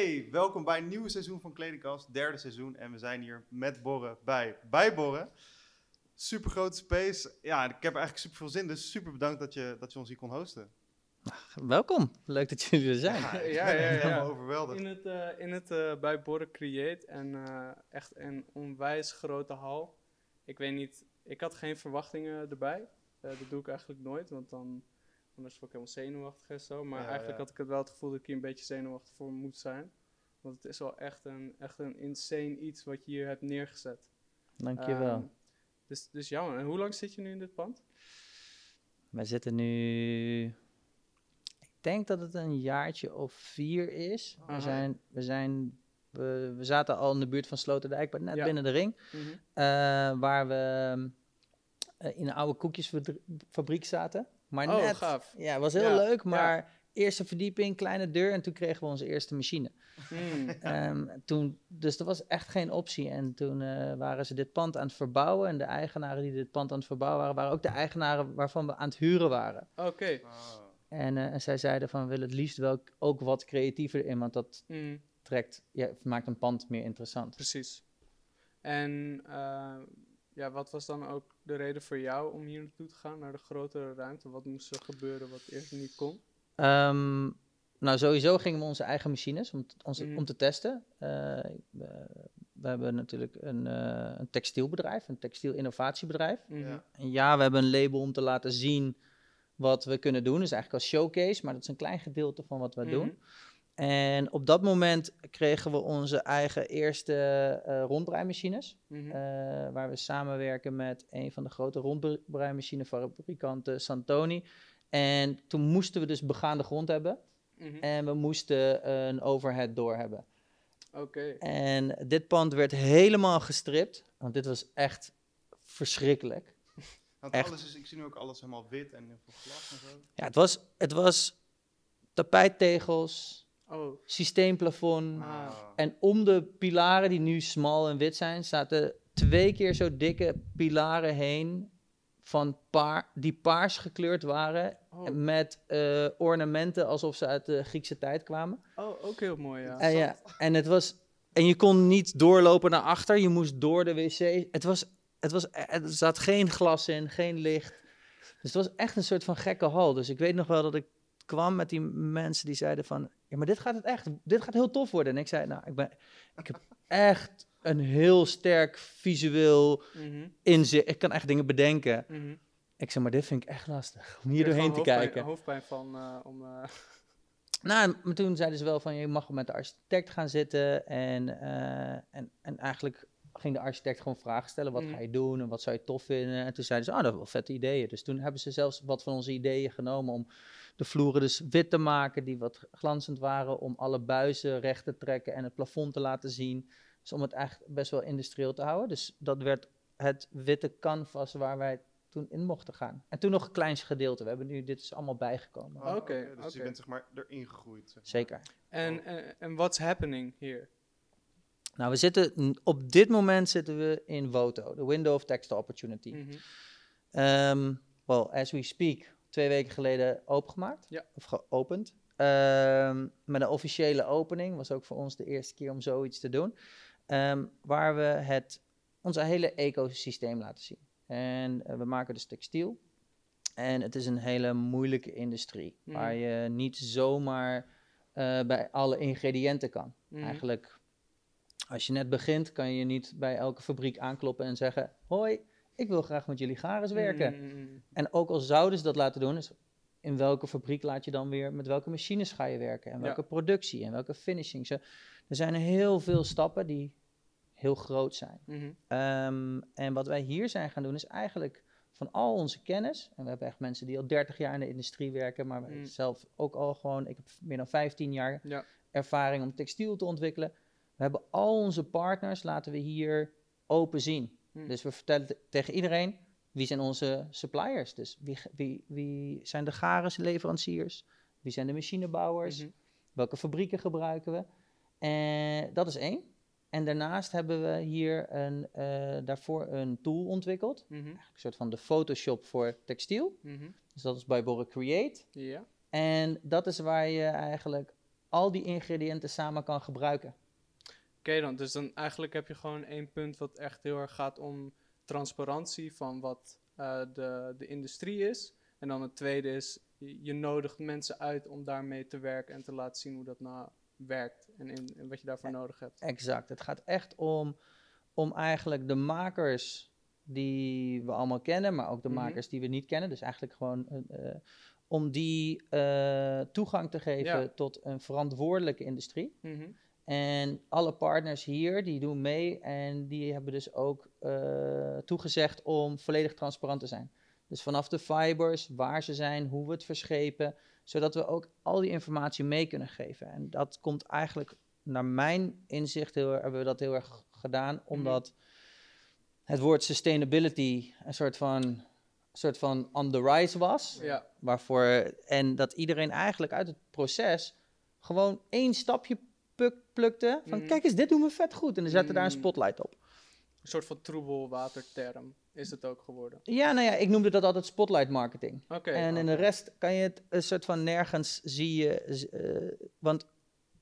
Hey, welkom bij een nieuw seizoen van Kledingkast, derde seizoen. En we zijn hier met Borren bij Bijborren. Super grote space. Ja, ik heb eigenlijk super veel zin, dus super bedankt dat je, dat je ons hier kon hosten. Welkom, leuk dat jullie er zijn. Ja, ik Ja, ben ja, echt ja. helemaal overweldigd. In het, eh, in het eh, bij Borren Create en eh, echt een onwijs grote hal. Ik weet niet, ik had geen verwachtingen erbij. Eh, dat doe ik eigenlijk nooit, want dan anders word ik helemaal zenuwachtig en zo. Maar Ja, eigenlijk ja. had ik het wel het gevoel dat ik hier een beetje zenuwachtig voor moet zijn. Want het is wel echt een, echt een insane iets wat je hier hebt neergezet. Dankjewel. Ehm, dus, dus jammer. En hoe lang zit je nu in dit pand? Wij zitten nu. Ik denk dat het een jaartje of vier is. Aha. We, zijn, we, zijn, we, we zaten al in de buurt van Sloterdijk, maar net Ja. binnen de ring. Mhm. eh, waar we eh, in een oude koekjesfabriek zaten. Maar Oh, net. gaaf. Ja, was heel Ja, leuk, ja. maar eerste verdieping, kleine deur en toen kregen we onze eerste machine. Mm. Ehm, toen, dus er was echt geen optie. En toen eh, waren ze dit pand aan het verbouwen. En de eigenaren die dit pand aan het verbouwen waren, waren ook de eigenaren waarvan we aan het huren waren. Oké. En, eh, en zij zeiden van, we willen het liefst wel ook wat creatiever in, want dat Mm. trekt, ja, maakt een pand meer interessant. Precies. En eh, ja, wat was dan ook de reden voor jou om hier naartoe te gaan, naar de grotere ruimte? Wat moest er gebeuren wat eerst niet kon? Ehm, nou, sowieso gingen we onze eigen machines om, Mhm. om te testen. Eh, we, we hebben natuurlijk een, eh, een textielbedrijf, een textiel innovatiebedrijf. Mhm. Ja. En ja, we hebben een label om te laten zien wat we kunnen doen. Dus eigenlijk als showcase, maar dat is een klein gedeelte van wat we Mhm. doen. En op dat moment kregen we onze eigen eerste eh rondbreimachines. Waar we samenwerken met een van de grote rondbreimachinefabrikanten, Santoni. En toen moesten we dus begaande grond hebben. Mhm. En we moesten een overhead door hebben. Oké. En dit pand werd helemaal gestript. Want dit was echt verschrikkelijk. Want Echt. alles is, ik zie nu ook alles helemaal wit en heel veel glas en zo. Ja, het was, het was tapijttegels, Oh. systeemplafond. Ah. En om de pilaren die nu smal en wit zijn, zaten twee keer zo dikke pilaren heen. Van paar, die paars gekleurd waren. Oh. Met eh, ornamenten alsof ze uit de Griekse tijd kwamen. oh, ook heel mooi, ja. En, ja, en, het was, en je kon niet doorlopen naar achter. Je moest door de wc. Het was, het was, er zat geen glas in, geen licht. Dus het was echt een soort van gekke hal. Dus ik weet nog wel dat ik kwam met die mensen die zeiden van... Ja, maar dit gaat het echt, dit gaat heel tof worden. En ik zei, nou, ik, ben, ik heb echt een heel sterk visueel Mhm. inzicht. Ik kan echt dingen bedenken. Mhm. Ik zeg, maar dit vind ik echt lastig om hier doorheen te kijken. hoofdpijn van eh, om... eh, Nou, maar toen zeiden ze wel van je mag met de architect gaan zitten. En, eh, en, en eigenlijk ging de architect gewoon vragen stellen. Wat Mhm. ga je doen en wat zou je tof vinden? En toen zeiden ze, ah, dat zijn wel vette ideeën. Dus toen hebben ze zelfs wat van onze ideeën genomen om de vloeren dus wit te maken, die wat glanzend waren. Om alle buizen recht te trekken en het plafond te laten zien. Dus om het eigenlijk best wel industrieel te houden. Dus dat werd het witte canvas waar wij toen in mochten gaan. En toen nog een klein gedeelte. We hebben nu, dit is allemaal bijgekomen. Oh, Oké, Dus je bent zeg maar erin gegroeid. zeg maar. Zeker. en, en, en what's happening hier? Nou, we zitten op dit moment zitten we in WOTO, de Window of Text Opportunity. Mhm. Ehm, well, as we speak, twee weken geleden opengemaakt. Ja. Of geopend. Ehm, met een officiële opening. Was ook voor ons de eerste keer om zoiets te doen. Ehm, waar we het, ons hele ecosysteem laten zien. En eh, we maken dus textiel. En het is een hele moeilijke industrie. Mhm. Waar je niet zomaar eh, bij alle ingrediënten kan. Mhm. Eigenlijk, als je net begint, kan je niet bij elke fabriek aankloppen en zeggen: Hoi, ik wil graag met jullie garens werken. Mhm. En ook al zouden ze dat laten doen, is in welke fabriek laat je dan weer, met welke machines ga je werken? En Ja. welke productie en welke finishing? Zo, Er zijn heel veel stappen die heel groot zijn. Mhm. Ehm, en wat wij hier zijn gaan doen, is eigenlijk van al onze kennis. En we hebben echt mensen die al 30 jaar in de industrie werken, maar Mm. zelf ook al gewoon. Ik heb meer dan 15 jaar Ja. ervaring om textiel te ontwikkelen. We hebben al onze partners, laten we hier open zien. Mm. Dus we vertellen te- tegen iedereen wie zijn onze suppliers. Dus wie, wie, wie zijn de garenleveranciers? Wie zijn de machinebouwers? Mhm. Welke fabrieken gebruiken we? En dat is één. En daarnaast hebben we hier een, eh, daarvoor een tool ontwikkeld. Mhm. Een soort van de Photoshop voor textiel. Mhm. Dus dat is bij Borre Create. Ja. En dat is waar je eigenlijk al die ingrediënten samen kan gebruiken. Oké dan, dus dan eigenlijk heb je gewoon één punt wat echt heel erg gaat om transparantie van wat eh, de, de industrie is. En dan het tweede is, je, je nodigt mensen uit om daarmee te werken en te laten zien hoe dat nou werkt en, in, en wat je daarvoor nodig hebt. Exact. Het gaat echt om, om eigenlijk de makers die we allemaal kennen, maar ook de Mhm. makers die we niet kennen. Dus eigenlijk gewoon eh, eh, om die eh, toegang te geven Ja. tot een verantwoordelijke industrie. Mhm. En alle partners hier, die doen mee en die hebben dus ook toegezegd om volledig transparant te zijn. Dus vanaf de fibers, waar ze zijn, hoe we het verschepen, zodat we ook al die informatie mee kunnen geven. En dat komt eigenlijk, naar mijn inzicht, heel, hebben we dat heel erg gedaan, omdat het woord sustainability een soort van, soort van on the rise was. Ja, Waarvoor, en dat iedereen eigenlijk uit het proces gewoon één stapje plukte. Van Mhm. kijk eens, dit doen we vet goed. En dan zetten daar een Mm. spotlight op. een soort van troebelwaterterm is het ook geworden. Ja, nou ja, ik noemde dat altijd spotlight marketing. Oké. en in de rest kan je het een soort van nergens zie je. eh, want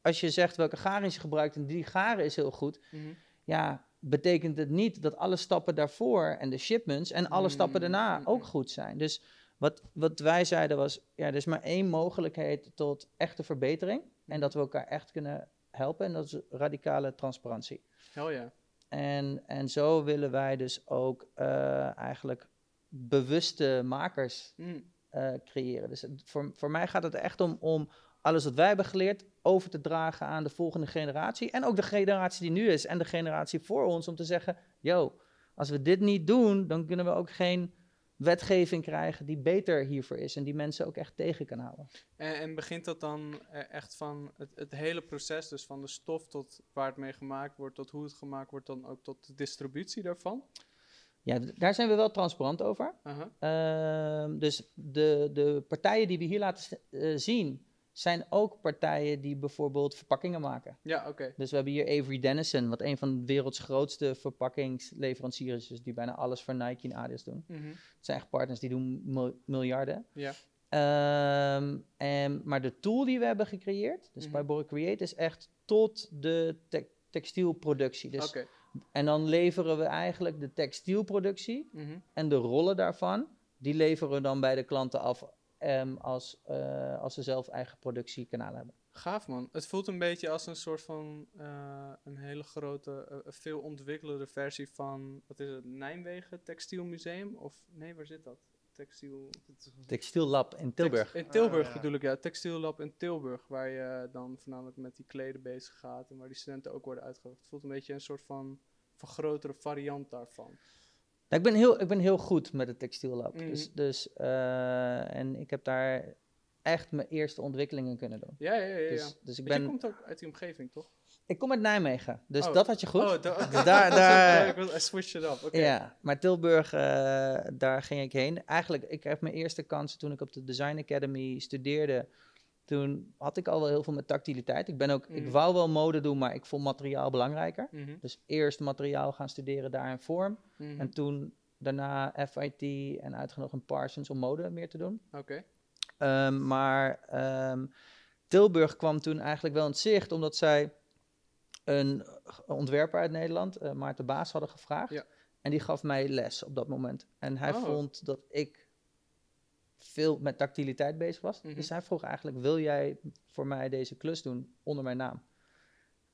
als je zegt welke garing je gebruikt en die garen is heel goed. Mhm. Ja, betekent het niet dat alle stappen daarvoor en de shipments en alle stappen daarna Mm, ook goed zijn. Dus wat, wat wij zeiden was, ja, er is maar één mogelijkheid tot echte verbetering. En dat we elkaar echt kunnen helpen. En dat is radicale transparantie. Hell ja. En, en zo willen wij dus ook eh, eigenlijk bewuste makers Mm. creëren. Dus het- voor, voor mij gaat het echt om, om alles wat wij hebben geleerd over te dragen aan de volgende generatie. En ook de generatie die nu is en de generatie voor ons. Om te zeggen, yo, als we dit niet doen, dan kunnen we ook geen wetgeving krijgen die beter hiervoor is. En die mensen ook echt tegen kan houden. En, en begint dat dan echt van het, het hele proces, dus van de stof tot waar het mee gemaakt wordt, tot hoe het gemaakt wordt, dan ook tot de distributie daarvan? Ja, daar zijn we wel transparant over. Ehm, dus de, de partijen die we hier laten eh, zien, zijn ook partijen die bijvoorbeeld verpakkingen maken. Ja, oké. Dus we hebben hier Avery Dennison, wat een van de werelds grootste verpakkingsleveranciers is, die bijna alles voor Nike en Adidas doen. Mhm. Het zijn echt partners die doen mil- miljarden. Ja. Ehm, en, maar de tool die we hebben gecreëerd, dus Mhm. bij Borre Create, is echt tot de te- textielproductie. Dus, Oké. En dan leveren we eigenlijk de textielproductie Mhm. en de rollen daarvan, die leveren we dan bij de klanten af ehm, als, eh, als ze zelf eigen productiekanalen hebben. Gaaf man. Het voelt een beetje als een soort van eh, een hele grote, eh, veel ontwikkelde versie van, wat is het, Nijmegen Textielmuseum? Of nee, waar zit dat? Textiel... Textiellab in Tilburg. Text- in Tilburg Ah, ja. bedoel ik, ja. Textiellab in Tilburg, waar je dan voornamelijk met die kleden bezig gaat en waar die studenten ook worden uitgelegd. Het voelt een beetje een soort van, van grotere variant daarvan. Nou, ik, ben heel, ik ben heel goed met het textiellab. Mhm. Dus, dus, eh, en ik heb daar echt mijn eerste ontwikkelingen kunnen doen. Ja, ja, ja. ja. Dus, dus ik, ben, Je komt ook uit die omgeving, toch? ik kom uit Nijmegen, dus Oh. dat had je goed. Oh, da- Dus daar, daar, ik switched it up. Oké. Ja, maar Tilburg, eh, daar ging ik heen. Eigenlijk, ik heb mijn eerste kansen toen ik op de Design Academy studeerde. Toen had ik al wel heel veel met tactiliteit. Ik, ben ook, ik Mhm. wou wel mode doen, maar ik vond materiaal belangrijker. Mhm, Dus eerst materiaal gaan studeren daar in vorm. mhm. En toen daarna FIT en uitgenodigd in Parsons om mode meer te doen. Oké. Ehm, maar ehm, Tilburg kwam toen eigenlijk wel in het zicht, omdat zij een ontwerper uit Nederland, eh, Maarten Baas, hadden gevraagd. Ja. En die gaf mij les op dat moment. En hij Oh. vond dat ik veel met tactiliteit bezig was. Mhm. Dus hij vroeg eigenlijk, wil jij voor mij deze klus doen onder mijn naam?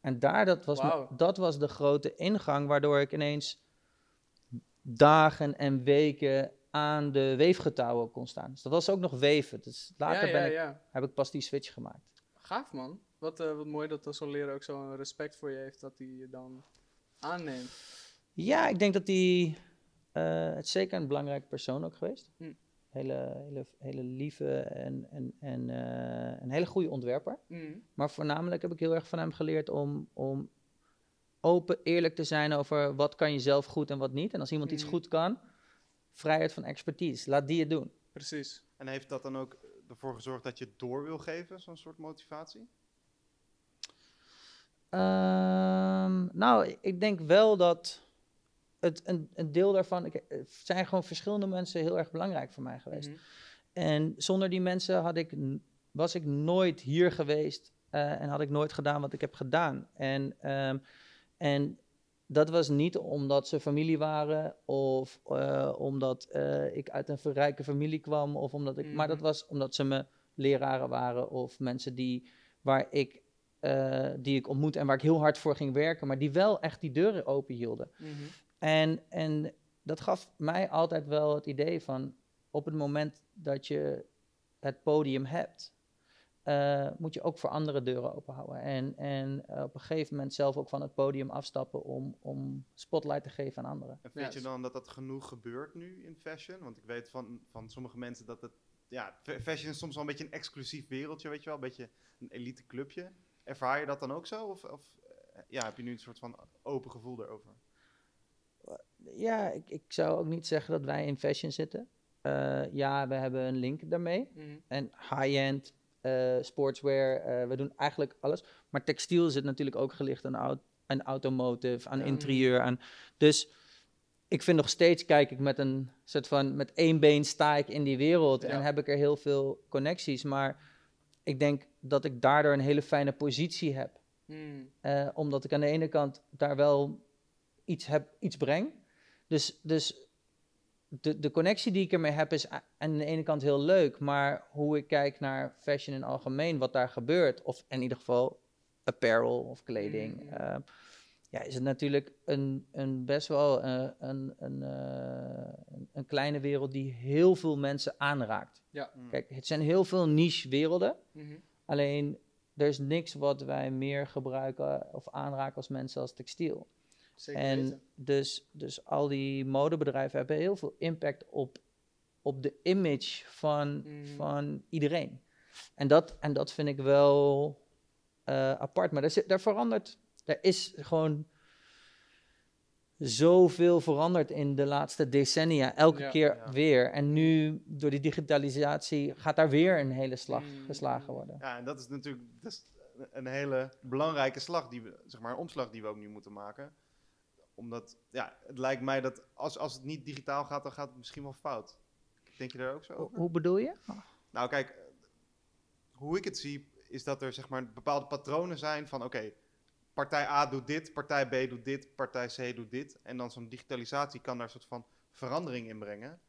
En daar, dat was, dat was de grote ingang, waardoor ik ineens dagen en weken aan de weefgetouwen kon staan. Dus dat was ook nog weven. Dus later ja, ben ja, ik, ja. heb ik pas die switch gemaakt. Gaaf man. Wat, eh, wat mooi dat zo'n leraar ook zo'n respect voor je heeft dat hij je dan aanneemt. Ja, ik denk dat die... eh, het zeker een belangrijke persoon ook geweest. Hm. Hele, hele, hele lieve en, en, en eh, een hele goede ontwerper. Mhm. Maar voornamelijk heb ik heel erg van hem geleerd om, om open, eerlijk te zijn over wat kan je zelf goed en wat niet. En als iemand iets Mhm. goed kan, vrijheid van expertise. Laat die het doen. Precies. En heeft dat dan ook ervoor gezorgd dat je het door wil geven, zo'n soort motivatie? Ehm, nou, ik denk wel dat het een, een deel daarvan. Ik, er zijn gewoon verschillende mensen heel erg belangrijk voor mij geweest. Mhm. En zonder die mensen had ik, was ik nooit hier geweest eh, en had ik nooit gedaan wat ik heb gedaan. En, ehm, en dat was niet omdat ze familie waren of eh, omdat eh, ik uit een rijke familie kwam, of omdat ik, maar dat Mhm. was omdat ze me leraren waren of mensen die, waar ik, eh, die ik ontmoette en waar ik heel hard voor ging werken, maar die wel echt die deuren open hielden. Mhm. En, en dat gaf mij altijd wel het idee van op het moment dat je het podium hebt, eh, moet je ook voor andere deuren open houden. En, en eh, op een gegeven moment zelf ook van het podium afstappen om, om spotlight te geven aan anderen. En vind je dan dat dat genoeg gebeurt nu in fashion? Want ik weet van, van sommige mensen dat het... Ja, fa- fashion is soms wel een beetje een exclusief wereldje, weet je wel? Een beetje een elite clubje. Ervaar je dat dan ook zo? Of, of eh, ja, heb je nu een soort van open gevoel daarover? Ja, ik, ik zou ook niet zeggen dat wij in fashion zitten. Eh, ja, we hebben een link daarmee. Mhm. En high-end, eh, sportswear, eh, we doen eigenlijk alles. Maar textiel zit natuurlijk ook gelicht aan, au- aan automotive, aan interieur. Aan, dus ik vind nog steeds, kijk ik met een soort van, met één been sta ik in die wereld en heb ik er heel veel connecties. Maar ik denk dat ik daardoor een hele fijne positie heb. Mhm. Omdat ik aan de ene kant daar wel iets, heb, iets breng. Dus, dus de, de connectie die ik ermee heb is aan de ene kant heel leuk. Maar hoe ik kijk naar fashion in het algemeen, wat daar gebeurt. Of in ieder geval apparel of kleding. Mm. eh, ja, is het natuurlijk een, een best wel eh, een, een, eh, een, kleine wereld die heel veel mensen aanraakt. Mm. Kijk, het zijn heel veel niche werelden. Mhm. Alleen er is niks wat wij meer gebruiken of aanraken als mensen als textiel. Zeker en weten. dus, dus al die modebedrijven hebben heel veel impact op, op de image van, Mm. van iedereen. En dat, en dat vind ik wel eh, apart. Maar daar, zit, daar verandert, er is gewoon zoveel veranderd in de laatste decennia. Elke Ja. keer Ja. weer. En nu, door die digitalisatie, gaat daar weer een hele slag Mm. geslagen worden. Ja, en dat is natuurlijk dat is een hele belangrijke slag, die we, zeg maar, een omslag die we ook nu moeten maken. Omdat, ja, het lijkt mij dat als, als het niet digitaal gaat, dan gaat het misschien wel fout. Denk je daar ook zo Hoe- over? Hoe bedoel je? Nou, kijk, hoe ik het zie, is dat er zeg maar bepaalde patronen zijn van, oké, partij A doet dit, partij B doet dit, partij C doet dit. En dan zo'n digitalisatie kan daar een soort van verandering in brengen.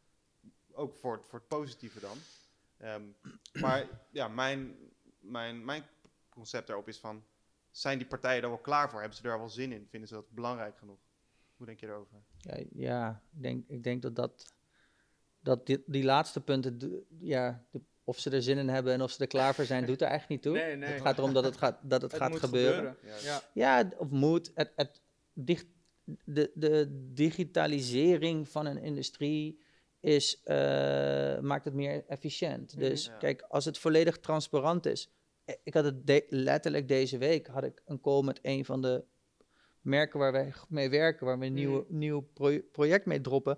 Ook voor, het- voor het positieve dan. Ehm, maar ja, mijn, mijn, mijn concept daarop is van, zijn die partijen er wel klaar voor? Hebben ze er wel zin in? Vinden ze dat belangrijk genoeg? Hoe denk je daarover? Ja, ja ik, denk, ik denk dat, dat, dat die, die laatste punten, ja, de- of ze er zin in hebben en of ze er klaar voor zijn, doet er echt niet toe. Nee, nee. Het gaat erom dat het, gaat, dat het, Het gaat moet gebeuren. Ja. Ja, of moet. Het, het, dicht, de, de digitalisering van een industrie is, eh, maakt het meer efficiënt. Mhm. Dus Ja. kijk, als het volledig transparant is. eh, Ik had het de- letterlijk deze week had ik een call met een van de merken waar wij mee werken, waar we een nieuwe, nieuw pro- project mee droppen.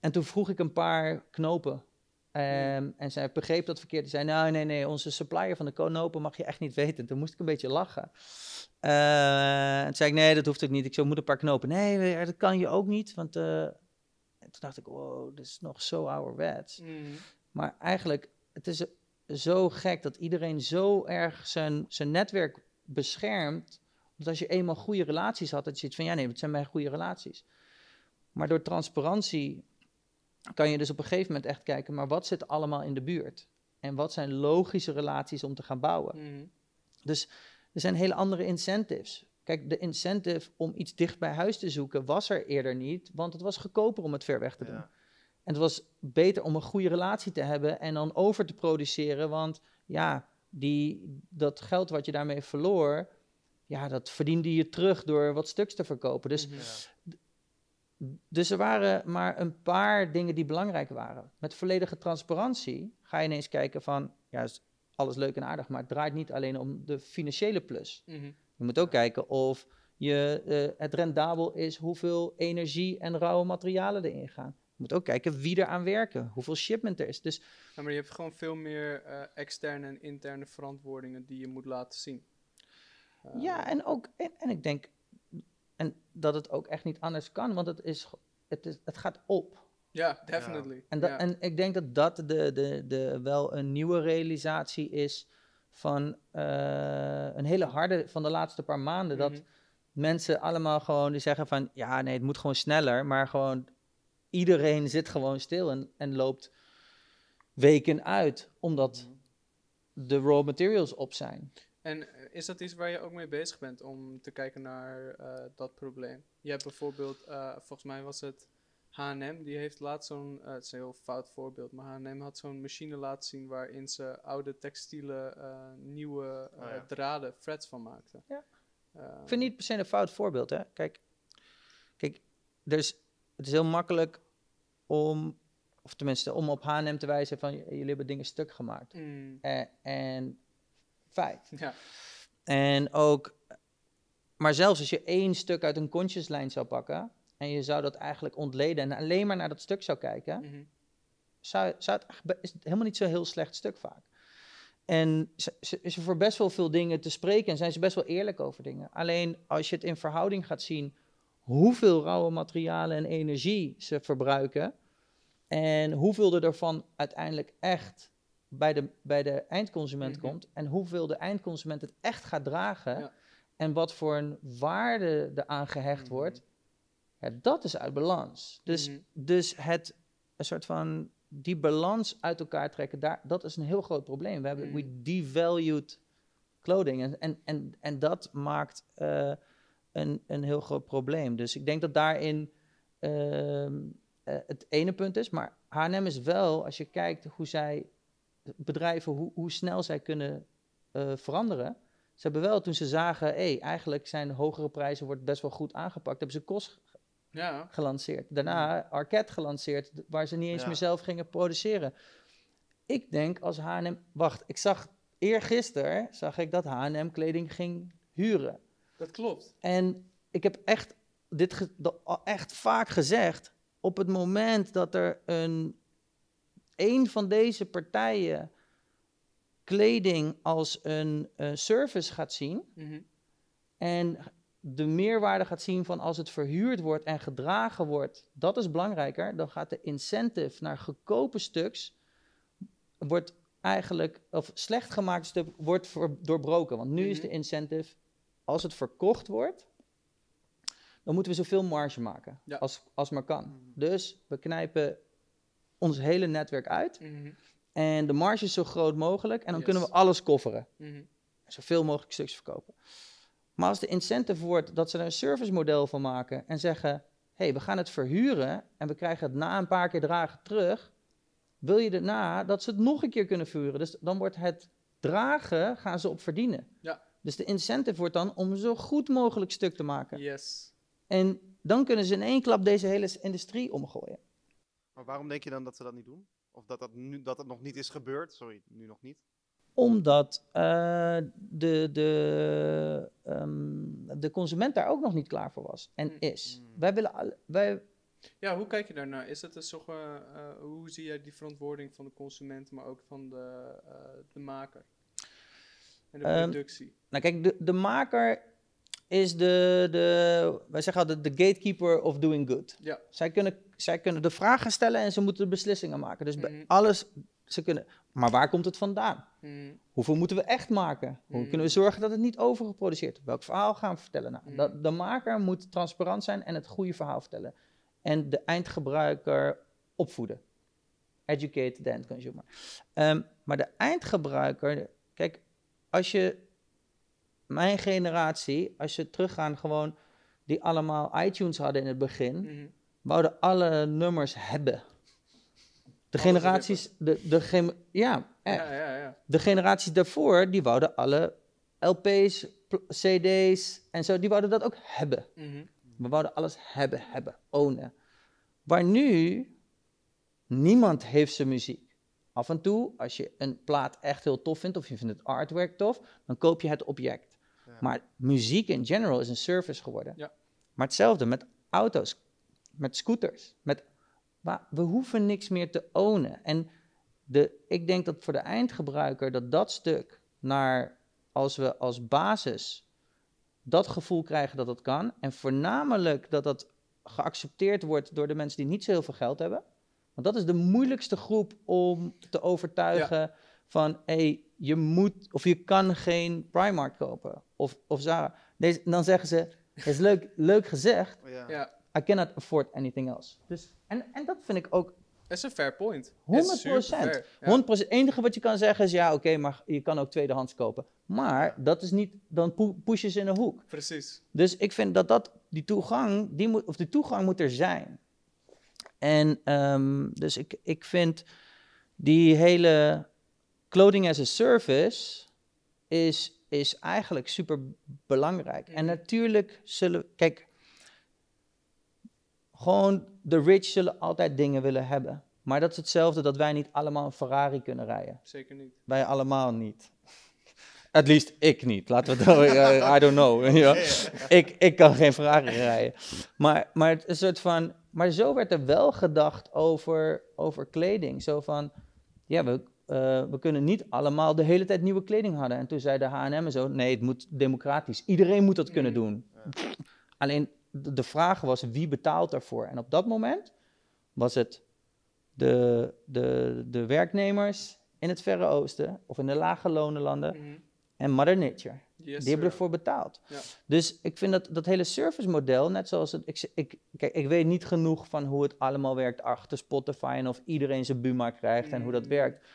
En toen vroeg ik een paar knopen. Ehm, En zij begreep dat verkeerd. Die zei, nou nee, nee, onze supplier van de knopen mag je echt niet weten. Toen moest ik een beetje lachen. Eh, en toen zei ik, nee, dat hoeft ook niet. Ik zo, moet een paar knopen. Nee, dat kan je ook niet. Want eh, en toen dacht ik, wow, dit is nog zo ouderwets. Mhm. Maar eigenlijk, het is zo gek dat iedereen zo erg zijn, zijn netwerk beschermt. Want als je eenmaal goede relaties had, dat je zoiets van, ja nee, het zijn mijn goede relaties. Maar door transparantie kan je dus op een gegeven moment echt kijken, maar wat zit allemaal in de buurt? En wat zijn logische relaties om te gaan bouwen? Mhm. Dus er zijn hele andere incentives. Kijk, de incentive om iets dicht bij huis te zoeken was er eerder niet, want het was goedkoper om het ver weg te doen. Ja. En het was beter om een goede relatie te hebben en dan over te produceren, want ja, die, dat geld wat je daarmee verloor, ja, dat verdiende je terug door wat stuks te verkopen. Dus, Mhm. Ja. dus er waren maar een paar dingen die belangrijk waren. Met volledige transparantie ga je ineens kijken van, ja, is alles leuk en aardig, maar het draait niet alleen om de financiële plus. Mhm. Je moet ook kijken of je, eh, het rendabel is, hoeveel energie en rauwe materialen erin gaan. Je moet ook kijken wie er aan werken, hoeveel shipment er is. Dus Ja, maar je hebt gewoon veel meer eh, externe en interne verantwoordingen die je moet laten zien. Eh, ja, en, ook, en, en ik denk en dat het ook echt niet anders kan, want het, is, het, is, het gaat op. Ja, definitely. En, dat, Ja. en ik denk dat dat de, de, de, wel een nieuwe realisatie is van eh, een hele harde van de laatste paar maanden. Dat Mhm. mensen allemaal gewoon die zeggen van ja, nee, het moet gewoon sneller. Maar gewoon iedereen zit gewoon stil en, en loopt weken uit, omdat Mhm. de raw materials op zijn. En eh, is dat iets waar je ook mee bezig bent om te kijken naar eh, dat probleem? Je hebt bijvoorbeeld, eh, volgens mij was het H&M, die heeft laatst zo'n, eh, het is een heel fout voorbeeld, maar H&M had zo'n machine laten zien waarin ze oude textiele eh, nieuwe eh, Oh ja. draden, threads van maakten. Ja. Eh, Ik vind niet per se een fout voorbeeld, hè. Kijk, kijk er is, het is heel makkelijk om, of tenminste om op H&M te wijzen van, jullie hebben dingen stuk gemaakt. mm, Eh, en feit. ja, En ook, maar zelfs als je één stuk uit een kontjeslijn zou pakken, en je zou dat eigenlijk ontleden en alleen maar naar dat stuk zou kijken, mhm, zou, zou het, is het helemaal niet zo'n heel slecht stuk vaak. En ze, ze- is er voor best wel veel dingen te spreken en zijn ze best wel eerlijk over dingen. Alleen als je het in verhouding gaat zien hoeveel rauwe materialen en energie ze verbruiken en hoeveel er ervan uiteindelijk echt bij de, bij de eindconsument Mhm. komt en hoeveel de eindconsument het echt gaat dragen Ja. en wat voor een waarde er aan gehecht Mhm. wordt, ja, dat is uit balans. Dus, mhm. dus het een soort van die balans uit elkaar trekken, daar, dat is een heel groot probleem. We hebben we devalued clothing en, en, en, en dat maakt eh, een, een heel groot probleem. Dus ik denk dat daarin ehm, eh, het ene punt is, maar H&M is wel, als je kijkt hoe zij bedrijven, hoe, hoe snel zij kunnen eh, veranderen. Ze hebben wel, toen ze zagen, hé, eigenlijk zijn hogere prijzen wordt best wel goed aangepakt, hebben ze kost ja, gelanceerd. Daarna Arquette gelanceerd, waar ze niet eens Ja. meer zelf gingen produceren. Ik denk als H&M... Wacht, ik zag eergisteren zag ik dat H&M kleding ging huren. dat klopt. En ik heb echt dit echt vaak gezegd. Op het moment dat er een, een van deze partijen kleding als een eh, service gaat zien Mhm, en de meerwaarde gaat zien van als het verhuurd wordt en gedragen wordt, dat is belangrijker. Dan gaat de incentive naar goedkope stuks, wordt eigenlijk, of slecht gemaakt stuk, wordt doorbroken. Want nu is Mhm. de incentive, als het verkocht wordt, dan moeten we zoveel marge maken, Ja. als, als maar kan. Mhm. Dus we knijpen ons hele netwerk uit mhm, en de marge is zo groot mogelijk en dan Yes. kunnen we alles kofferen mhm. zoveel mogelijk stukjes verkopen. Maar als de incentive wordt dat ze er een servicemodel van maken en zeggen: hé, hey, we gaan het verhuren en we krijgen het na een paar keer dragen terug, wil je daarna dat ze het nog een keer kunnen verhuren. Dus dan wordt het dragen, gaan ze op verdienen. Ja. Dus de incentive wordt dan om zo goed mogelijk stuk te maken. Yes. En dan kunnen ze in één klap deze hele industrie omgooien. Maar waarom denk je dan dat ze dat niet doen? Of dat dat, nu, dat het nog niet is gebeurd? Sorry, nu nog niet. Omdat eh, de, de, ehm, de consument daar ook nog niet klaar voor was en Mm. is. Mm. Wij willen alle, wij, Ja, hoe kijk je daarnaar? Is het een soort, eh, eh, hoe zie jij die verantwoording van de consument, maar ook van de, eh, de maker? En de Ehm, productie. nou kijk, de, de maker is de, de, wij zeggen altijd de gatekeeper of doing good. Ja. Zij kunnen, zij kunnen de vragen stellen en ze moeten de beslissingen maken. Dus bij Mhm. alles, ze kunnen, maar waar komt het vandaan? Mhm, Hoeveel moeten we echt maken? Hoe Mm. kunnen we zorgen dat het niet overgeproduceerd wordt? Welk verhaal gaan we vertellen? Nou, dat, de maker moet transparant zijn en het goede verhaal vertellen. En de eindgebruiker opvoeden. Educate the end consumer. Ehm, maar de eindgebruiker, kijk, als je, mijn generatie, als je teruggaan gewoon, die allemaal iTunes hadden in het begin, mhm. wouden alle nummers hebben. De Alles generaties, de, de, gem- ja, echt. Ja, ja, ja. De generaties daarvoor, die wouden alle LP's, CD's en zo, die wouden dat ook hebben. Mhm. We wouden alles hebben, hebben, ownen. Waar nu, niemand heeft zijn muziek. Af en toe, als je een plaat echt heel tof vindt, of je vindt het artwork tof, dan koop je het object. Maar muziek in general is een service geworden. Ja. Maar hetzelfde met auto's, met scooters. Met, maar we hoeven niks meer te ownen. En de, ik denk dat voor de eindgebruiker dat dat stuk naar, als we als basis dat gevoel krijgen dat het kan. En voornamelijk dat dat geaccepteerd wordt door de mensen die niet zo heel veel geld hebben. Want dat is de moeilijkste groep om te overtuigen van hey, je moet of je kan geen Primark kopen of, of Zara. Deze, dan zeggen ze, het is leuk, leuk gezegd, I cannot afford anything else. Dus, en, en dat vind ik ook dat is een fair point. 100 Is superfair, ja. 100 Het enige wat je kan zeggen is, ja oké, maar je kan ook tweedehands kopen. Maar dat is niet, dan pu- push je ze in een hoek. Precies. Dus ik vind dat, dat die toegang, die moet, of die toegang moet er zijn. En ehm, dus ik, ik vind die hele clothing as a service is, is eigenlijk super belangrijk. En Mhm. natuurlijk zullen, kijk, gewoon de rich zullen altijd dingen willen hebben. Maar dat is hetzelfde dat wij niet allemaal een Ferrari kunnen rijden. Zeker niet. Wij allemaal niet. At least ik niet. Laten we het. uh, I don't know. ja. ik, ik kan geen Ferrari rijden. Maar, maar het is een soort van. Maar zo werd er wel gedacht over, over kleding. Zo van. Ja, we, eh, we kunnen niet allemaal de hele tijd nieuwe kleding hadden. En toen zei de HM en zo. Nee, het moet democratisch. Iedereen moet dat kunnen Mhm. doen. Alleen de, vraag was wie betaalt daarvoor. En op dat moment was het de, de, de werknemers in het Verre Oosten of in de lage lonenlanden Mhm. en Mother Nature. Yes, die hebben ervoor betaald. Ja. Dus ik vind dat, dat hele servicemodel, net zoals het. Ik, ik, kijk, ik weet niet genoeg van hoe het allemaal werkt achter Spotify en of iedereen zijn Buma krijgt en hoe dat Mm. werkt.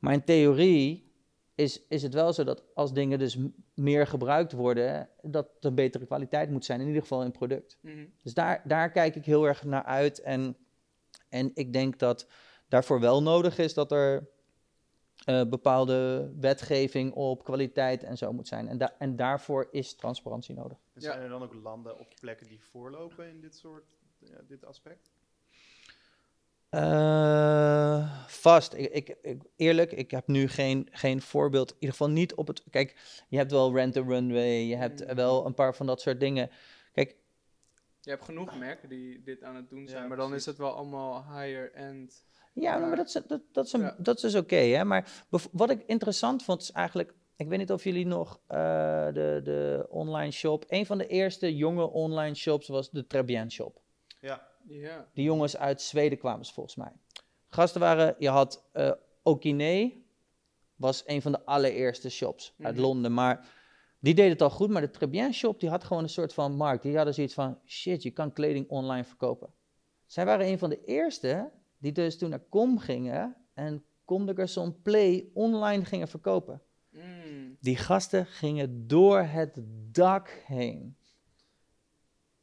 Maar in theorie is, is het wel zo dat als dingen dus meer gebruikt worden, dat het een betere kwaliteit moet zijn, in ieder geval in het product. Mhm. Dus daar, daar kijk ik heel erg naar uit. En, en ik denk dat daarvoor wel nodig is dat er eh, bepaalde wetgeving op kwaliteit en zo moet zijn. En, da- en daarvoor is transparantie nodig. En Ja. Zijn er dan ook landen of plekken die voorlopen in dit soort, ja, dit aspect? Eh, vast. Ik, ik, ik- eerlijk, ik heb nu geen, geen voorbeeld. In ieder geval niet op het. Kijk, je hebt wel Rent Runway. Je hebt Mm. wel een paar van dat soort dingen. Kijk, Je hebt genoeg merken die dit aan het doen zijn, Ja, maar dan is het wel allemaal higher end. Ja, maar dat is, dat, dat is, een- Ja. dat is dus oké. hè? maar wat ik interessant vond is eigenlijk... Ik weet niet of jullie nog eh, de, de online shop... Een van de eerste jonge online shops was de Trebien shop. Ja, Ja. Die jongens uit Zweden kwamen ze volgens mij. Gasten waren... Je had eh Okine, was een van de allereerste shops uit Mhm. Londen. Maar die deed het al goed. Maar de Trebien shop, die had gewoon een soort van markt. Die hadden zoiets van... Shit, je kan kleding online verkopen. Zij waren een van de eerste die dus toen naar Com gingen en Com de Garçon Play online gingen verkopen. Mm. Die gasten gingen door het dak heen.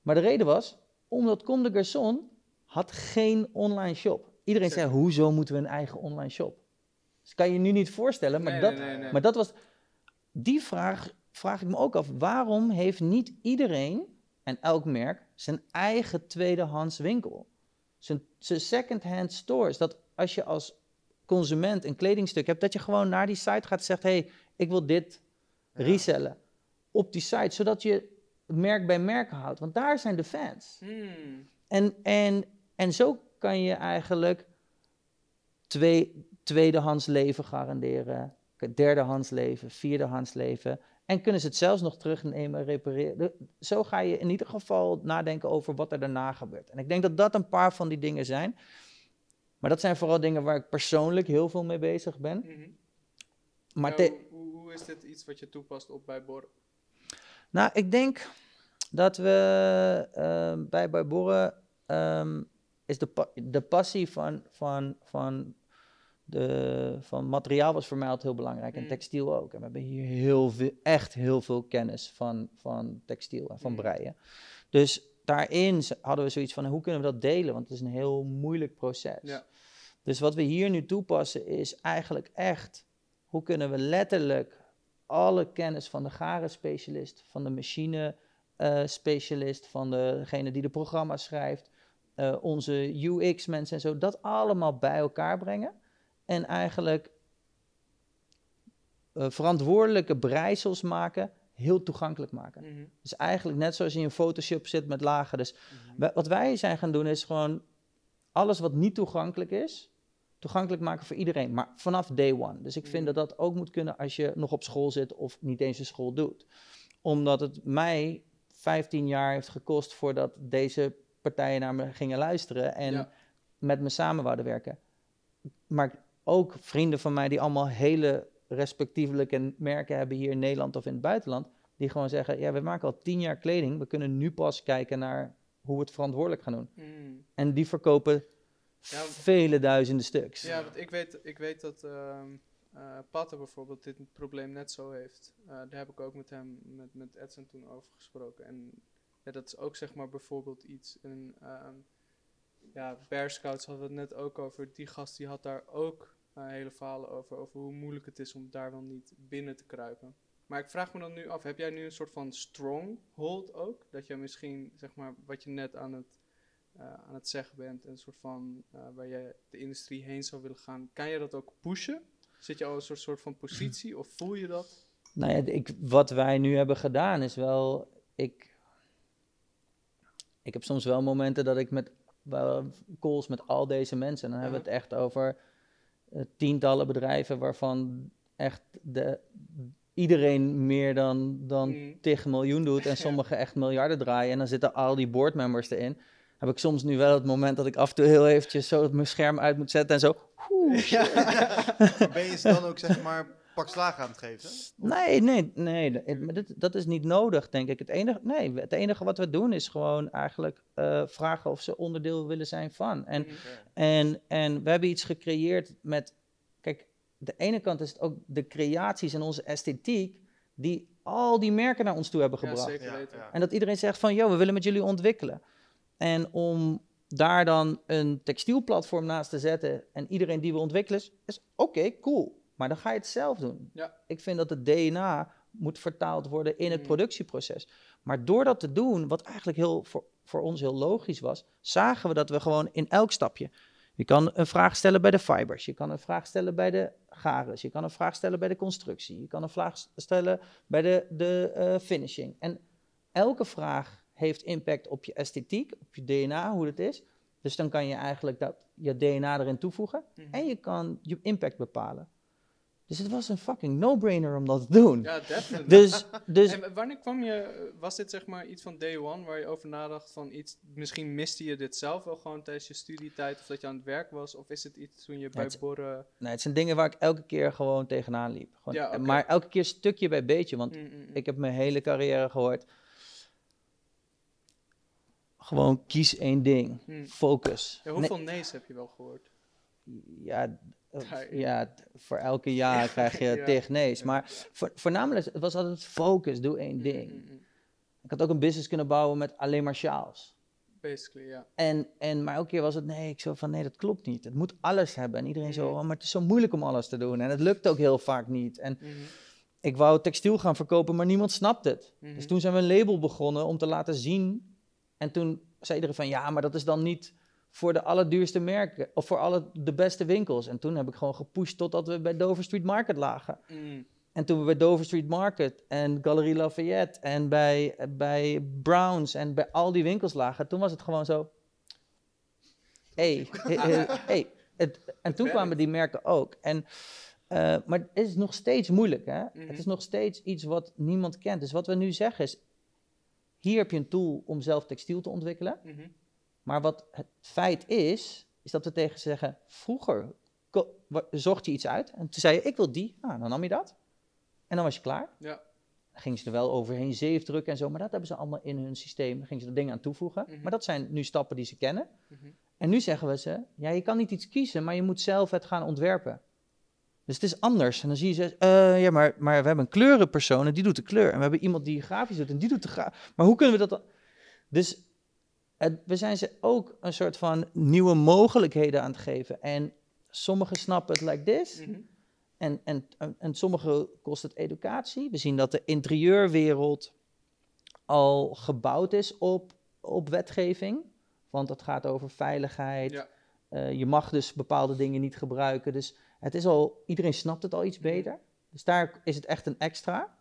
Maar de reden was, omdat Com de Garçon had geen online shop. Iedereen zei, hoezo moeten we een eigen online shop? Dat kan je je nu niet voorstellen, maar, Nee, dat, nee, nee, nee. maar dat was... Die vraag vraag ik me ook af. Waarom heeft niet iedereen en elk merk zijn eigen tweedehands winkel? Zijn, zijn second-hand stores. Dat als je als consument een kledingstuk hebt, dat je gewoon naar die site gaat en zegt: hé, hey, ik wil dit Ja. resellen op die site, zodat je merk bij merk houdt. Want daar zijn de fans. Mm. En, en, en zo kan je eigenlijk twee, tweedehands leven garanderen, derdehands leven, vierdehands leven. En kunnen ze het zelfs nog terugnemen, repareren. Zo ga je in ieder geval nadenken over wat er daarna gebeurt. En ik denk dat dat een paar van die dingen zijn. Maar dat zijn vooral dingen waar ik persoonlijk heel veel mee bezig ben. Mhm. Maar hoe, hoe is dit iets wat je toepast op bij Bor? Nou, ik denk dat we ehm, bij Borren ehm, is de, pa- de passie van, van, van, de, van materiaal was voor mij altijd heel belangrijk en Mm. textiel ook. En we hebben hier heel veel, echt heel veel kennis van, van textiel en van Mm. breien. Dus daarin hadden we zoiets van hoe kunnen we dat delen, want het is een heel moeilijk proces. Ja. Dus wat we hier nu toepassen is eigenlijk echt hoe kunnen we letterlijk alle kennis van de garen specialist, van de machine eh, specialist, van degene die de programma's schrijft, eh, onze UX mensen en zo, dat allemaal bij elkaar brengen. En eigenlijk eh, verantwoordelijke breisels maken, heel toegankelijk maken. Mhm. Dus eigenlijk net zoals je in Photoshop zit met lagen. Dus Mhm. wat wij zijn gaan doen is gewoon alles wat niet toegankelijk is, toegankelijk maken voor iedereen. Maar vanaf day one. Dus ik vind Mhm. dat dat ook moet kunnen als je nog op school zit of niet eens een school doet. Omdat het mij 15 jaar heeft gekost voordat deze partijen naar me gingen luisteren en Ja. met me samen wouden werken. Maar ook vrienden van mij die allemaal hele respectievelijke merken hebben hier in Nederland of in het buitenland. Die gewoon zeggen, ja, we maken al tien jaar kleding. We kunnen nu pas kijken naar hoe we het verantwoordelijk gaan doen. Mm. En die verkopen Ja, vele duizenden stuks. Ja, want ik weet, ik weet dat eh, Patte bijvoorbeeld dit probleem net zo heeft. Eh, daar heb ik ook met hem, met, met Edson toen over gesproken. En ja, dat is ook zeg maar bijvoorbeeld iets. En, ehm, ja, Bear Scouts hadden we het net ook over. Die gast die had daar ook eh, hele verhalen over. Over hoe moeilijk het is om daar wel niet binnen te kruipen. Maar ik vraag me dan nu af, heb jij nu een soort van stronghold ook? Dat je misschien, zeg maar, wat je net aan het, aan het zeggen bent, een soort van eh, waar je de industrie heen zou willen gaan, kan je dat ook pushen? Zit je al een soort, soort van positie of voel je dat? Nou ja, ik, wat wij nu hebben gedaan is wel. Ik, ik heb soms wel momenten dat ik met calls met al deze mensen. En dan hebben we het echt over eh, tientallen bedrijven waarvan echt de, iedereen meer dan, dan Mm. tig miljoen doet. En sommigen echt miljarden draaien. En dan zitten al die boardmembers erin. Heb ik soms nu wel het moment dat ik af en toe heel eventjes zo mijn scherm uit moet zetten en zo. oeh, Ben je ze dan ook zeg maar pak slagen aan het geven? Nee, nee, nee. dat- het- maar dit- dat is niet nodig, denk ik. Het enige, nee, het enige wat we doen is gewoon eigenlijk eh, vragen of ze onderdeel willen zijn van. En, en, en we hebben iets gecreëerd met. Kijk, de ene kant is het ook de creaties en onze esthetiek. die al die merken naar ons toe hebben Ja, gebracht. zeker weten. En dat iedereen zegt van, joh, we willen met jullie ontwikkelen. En om daar dan een textielplatform naast te zetten en iedereen die we ontwikkelen, is, oké, cool. Maar dan ga je het zelf doen. Ja. Ik vind dat het DNA moet vertaald worden in het Mm. productieproces. Maar door dat te doen, wat eigenlijk heel, voor, voor ons heel logisch was, zagen we dat we gewoon in elk stapje. Je kan een vraag stellen bij de fibers, je kan een vraag stellen bij de gares, je kan een vraag stellen bij de constructie, je kan een vraag stellen bij de, de eh, finishing. En elke vraag heeft impact op je esthetiek, op je DNA, hoe het is. Dus dan kan je eigenlijk dat, je DNA erin toevoegen Mhm. en je kan je impact bepalen. Dus het was een fucking no-brainer om dat te doen. Ja, definitely. Dus, dus En wanneer kwam je, was dit zeg maar iets van day one waar je over nadacht van iets, misschien miste je dit zelf wel gewoon tijdens je studietijd of dat je aan het werk was of is het iets toen je bij Borren... nee, het zijn dingen waar ik elke keer gewoon tegenaan liep. Gewoon, Ja. Maar elke keer stukje bij beetje, want Mm, mm, mm. ik heb mijn hele carrière gehoord. Gewoon kies één ding. Hmm. Focus. Ja, Nee- hoeveel nee's heb je wel gehoord? Ja, eh, ja, voor elke jaar krijg je Ja. tig nee's. Maar voor, voornamelijk, het was altijd focus, doe één Mm, ding. mm, mm. Ik had ook een business kunnen bouwen met alleen maar sjaals. Basically, ja. En, en, maar elke keer was het, nee, ik zo van, nee, dat klopt niet. Het moet alles hebben. En iedereen zo, oh, maar het is zo moeilijk om alles te doen. En het lukt ook heel vaak niet. En ik wou textiel gaan verkopen, maar niemand snapt het. Dus toen zijn we een label begonnen om te laten zien. En toen zei iedereen van, ja, maar dat is dan niet voor de allerduurste merken. Of voor alle, de beste winkels. En toen heb ik gewoon gepusht totdat we bij Dover Street Market lagen. Mm, En toen we bij Dover Street Market en Galerie Lafayette en bij, bij Browns en bij al die winkels lagen, toen was het gewoon zo. Hé, hey, hey, het, en toen kwamen die merken ook. En, eh, maar het is nog steeds moeilijk, hè? Mhm. Het is nog steeds iets wat niemand kent. Dus wat we nu zeggen is, hier heb je een tool om zelf textiel te ontwikkelen. mhm. Maar wat het feit is, is dat we tegen ze zeggen, vroeger zocht je iets uit en toen zei je, ik wil die. Nou, dan nam je dat. En dan was je klaar. Ja. Dan gingen ze er wel overheen zeef drukken en zo, maar dat hebben ze allemaal in hun systeem. Dan gingen ze er dingen aan toevoegen. Mhm. Maar dat zijn nu stappen die ze kennen. Mhm. En nu zeggen we ze, ja, je kan niet iets kiezen, maar je moet zelf het gaan ontwerpen. Dus het is anders. En dan zie je ze, eh, ja, maar, maar we hebben een kleurenpersoon en die doet de kleur. En we hebben iemand die grafisch doet en die doet de grafisch. Maar hoe kunnen we dat dan? Dus het, we zijn ze ook een soort van nieuwe mogelijkheden aan het geven. En sommigen snappen het like this. Mhm. En, en, en, en sommige kost het educatie. We zien dat de interieurwereld al gebouwd is op, op wetgeving. Want het gaat over veiligheid. Ja. Eh, je mag dus bepaalde dingen niet gebruiken. Dus het is al, iedereen snapt het al iets beter. Dus daar is het echt een extra.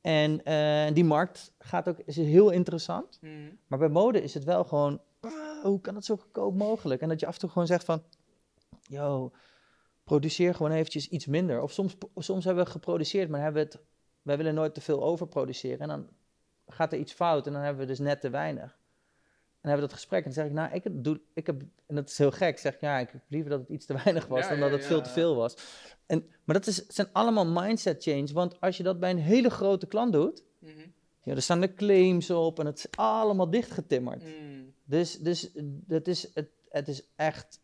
En eh, die markt gaat ook, is heel interessant. Mhm. Maar bij mode is het wel gewoon, ah, hoe kan het zo goedkoop mogelijk? En dat je af en toe gewoon zegt van, yo, produceer gewoon eventjes iets minder. Of soms, soms hebben we geproduceerd, maar hebben we het, wij willen nooit te veel overproduceren. En dan gaat er iets fout en dan hebben we dus net te weinig. Dan hebben we dat gesprek en dan zeg ik, nou, ik doe, ik heb, en dat is heel gek, zeg ik, ja, ik heb liever dat het iets te weinig was Ja, dan ja, dat het ja, veel te veel was. En, maar dat is, het zijn allemaal mindset change, want als je dat bij een hele grote klant doet, Mhm. ja, er staan de claims op en het is allemaal dichtgetimmerd. Mm. Dus, dus het, is, het, het is echt,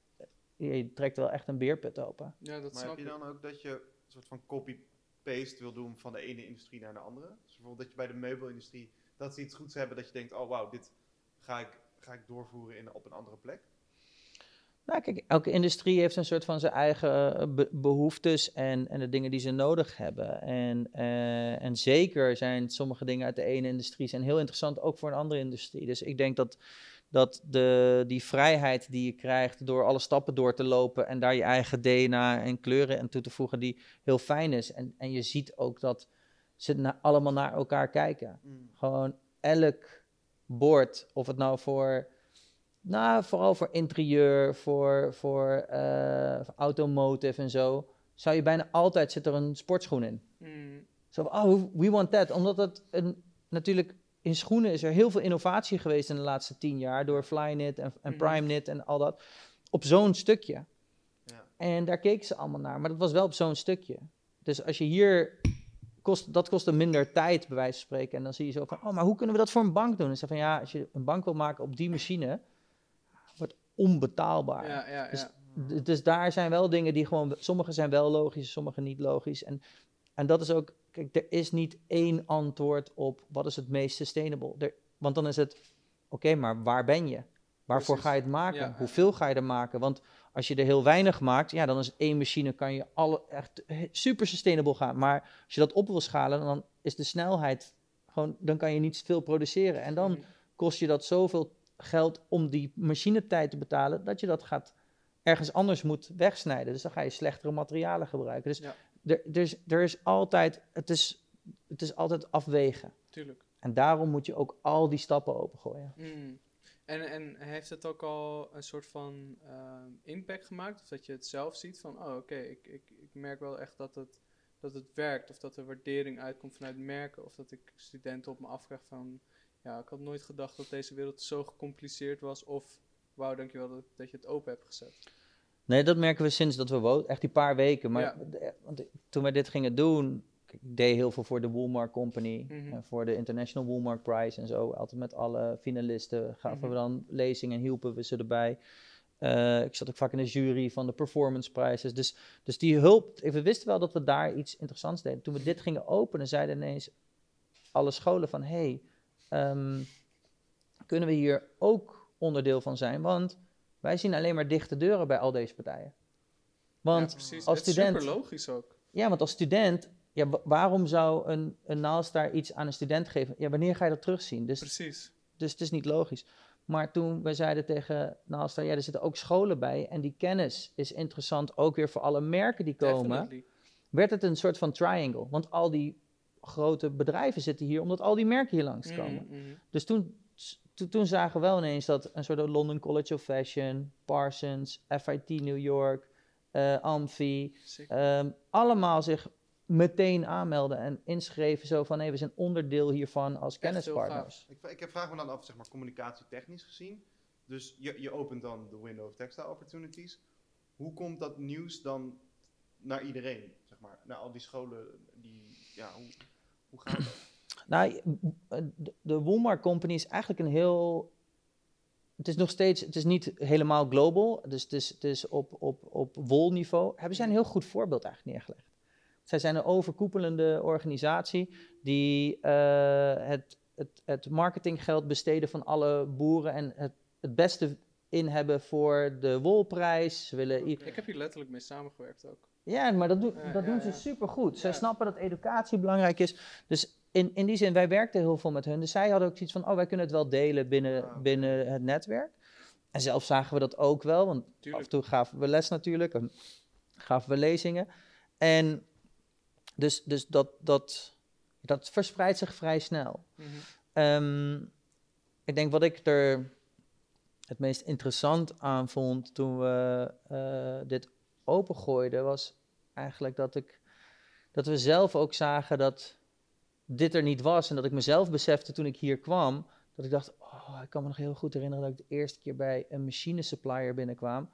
je trekt wel echt een beerput open. Ja, dat Maar snap heb je dan ook dat je een soort van copy-paste wil doen van de ene industrie naar de andere? Dus bijvoorbeeld dat je bij de meubelindustrie, dat ze iets goeds hebben, dat je denkt, oh wauw, dit ga ik, ga ik doorvoeren in, op een andere plek. Nou, kijk, elke industrie heeft een soort van zijn eigen eh, be- behoeftes en, en de dingen die ze nodig hebben. En, eh, en zeker zijn sommige dingen uit de ene industrie zijn heel interessant, ook voor een andere industrie. Dus ik denk dat, dat de, die vrijheid die je krijgt door alle stappen door te lopen en daar je eigen DNA en kleuren aan toe te voegen, die heel fijn is. En, en je ziet ook dat ze na- allemaal naar elkaar kijken. Gewoon elk bord, of het nou voor, nou vooral voor interieur, voor, voor voor automotive en zo, zou je bijna altijd zit er een sportschoen in. Mm. Zo van, oh, we want that. Omdat het een, natuurlijk in schoenen is er heel veel innovatie geweest in de laatste tien jaar door Flyknit en, en Mhm. PrimeKnit en al dat. Op zo'n stukje. Ja. En daar keken ze allemaal naar, maar dat was wel op zo'n stukje. Dus als je hier, kost, dat kostte minder tijd bij wijze van spreken. En dan zie je zo van, oh, maar hoe kunnen we dat voor een bank doen? En ze van, ja, als je een bank wil maken op die machine, wordt onbetaalbaar. Ja, ja, Dus- ja. Dus daar zijn wel dingen die gewoon, sommige zijn wel logisch, sommige niet logisch. En, en dat is ook, kijk, er is niet één antwoord op wat is het meest sustainable. Er, want dan is het, oké, maar waar ben je? Waarvoor Precies. ga je het maken? Hoeveel ga je er maken? Want als je er heel weinig maakt, ja, dan is één machine, kan je alle echt super sustainable gaan. Maar als je dat op wil schalen, dan is de snelheid gewoon, dan kan je niet veel produceren. En dan kost je dat zoveel geld om die machinetijd te betalen, dat je dat gaat ergens anders moet wegsnijden. Dus dan ga je slechtere materialen gebruiken. Dus Ja. er, er, is, er is altijd, het is, het is altijd afwegen. Tuurlijk. En daarom moet je ook al die stappen opengooien. Mm. En, en heeft het ook al een soort van ehm, impact gemaakt? Of dat je het zelf ziet van, oh oké, ik, ik, ik merk wel echt dat het, dat het werkt. Of dat er waardering uitkomt vanuit merken. Of dat ik studenten op me afvraag van, ja, ik had nooit gedacht dat deze wereld zo gecompliceerd was. Of, wauw, dankjewel dat, dat je het open hebt gezet. Nee, dat merken we sinds dat we wonen. Echt die paar weken. Maar Ja. want toen wij dit gingen doen, deed heel veel voor de Woolmark Company. Mhm. en voor de International Woolmark Prize en zo. Altijd met alle finalisten gaven Mhm. we dan lezingen en hielpen we ze erbij. Eh, ik zat ook vaak in de jury van de performance prizes. Dus, dus die hulp, we wisten wel dat we daar iets interessants deden. Toen we dit gingen openen, zeiden ineens alle scholen van... hey, ehm, kunnen we hier ook onderdeel van zijn? Want wij zien alleen maar dichte deuren bij al deze partijen. Want ja, precies. als student- super logisch ook. ja, want als student, ja, wa- waarom zou een, een iets aan een student geven? Ja, wanneer ga je dat terugzien? Dus, Precies. dus het is niet logisch. Maar toen wij zeiden tegen Naalstar, ja, er zitten ook scholen bij en die kennis is interessant ook weer voor alle merken die komen, Definitely. werd het een soort van triangle. Want al die grote bedrijven zitten hier omdat al die merken hier langskomen. Mhm, mhm. Dus toen, toen, toen zagen we wel ineens dat een soort London College of Fashion, Parsons, FIT New York, eh Amfi. Ehm, allemaal zich meteen aanmelden en inschreven zo van hé, we zijn onderdeel hiervan als kennispartners. Ik, ik vraag me dan af, zeg maar, communicatietechnisch gezien. Dus je, je opent dan de window of textile opportunities. Hoe komt dat nieuws dan naar iedereen, zeg maar? Naar al die scholen, die, ja, hoe, hoe gaat dat? Nou, de- de Woolmark Company is eigenlijk een heel. Het is nog steeds, het is niet helemaal global, dus het is, het is op, op, op wolniveau. Hebben zij een heel goed voorbeeld eigenlijk neergelegd. Zij zijn een overkoepelende organisatie die eh, het, het, het marketinggeld besteden van alle boeren en het, het beste in hebben voor de wolprijs. Ze willen Ik heb hier letterlijk mee samengewerkt ook. ja, maar dat, doen dat ja, doen ze ja. supergoed. Zij snappen dat educatie belangrijk is. Dus in, in die zin, wij werkten heel veel met hun. Dus zij hadden ook zoiets van, oh, wij kunnen het wel delen binnen, Ah, binnen het netwerk. En zelf zagen we dat ook wel, want af en toe gaven we les natuurlijk. En gaven we lezingen. En dus, dus dat, dat, dat verspreidt zich vrij snel. Mhm. Ehm, ik denk wat ik er het meest interessant aan vond toen we eh, dit opengooiden, was eigenlijk dat, ik, dat we zelf ook zagen dat dit er niet was. En dat ik mezelf besefte toen ik hier kwam, dat ik dacht, oh, ik kan me nog heel goed herinneren dat ik de eerste keer bij een machine supplier binnenkwam.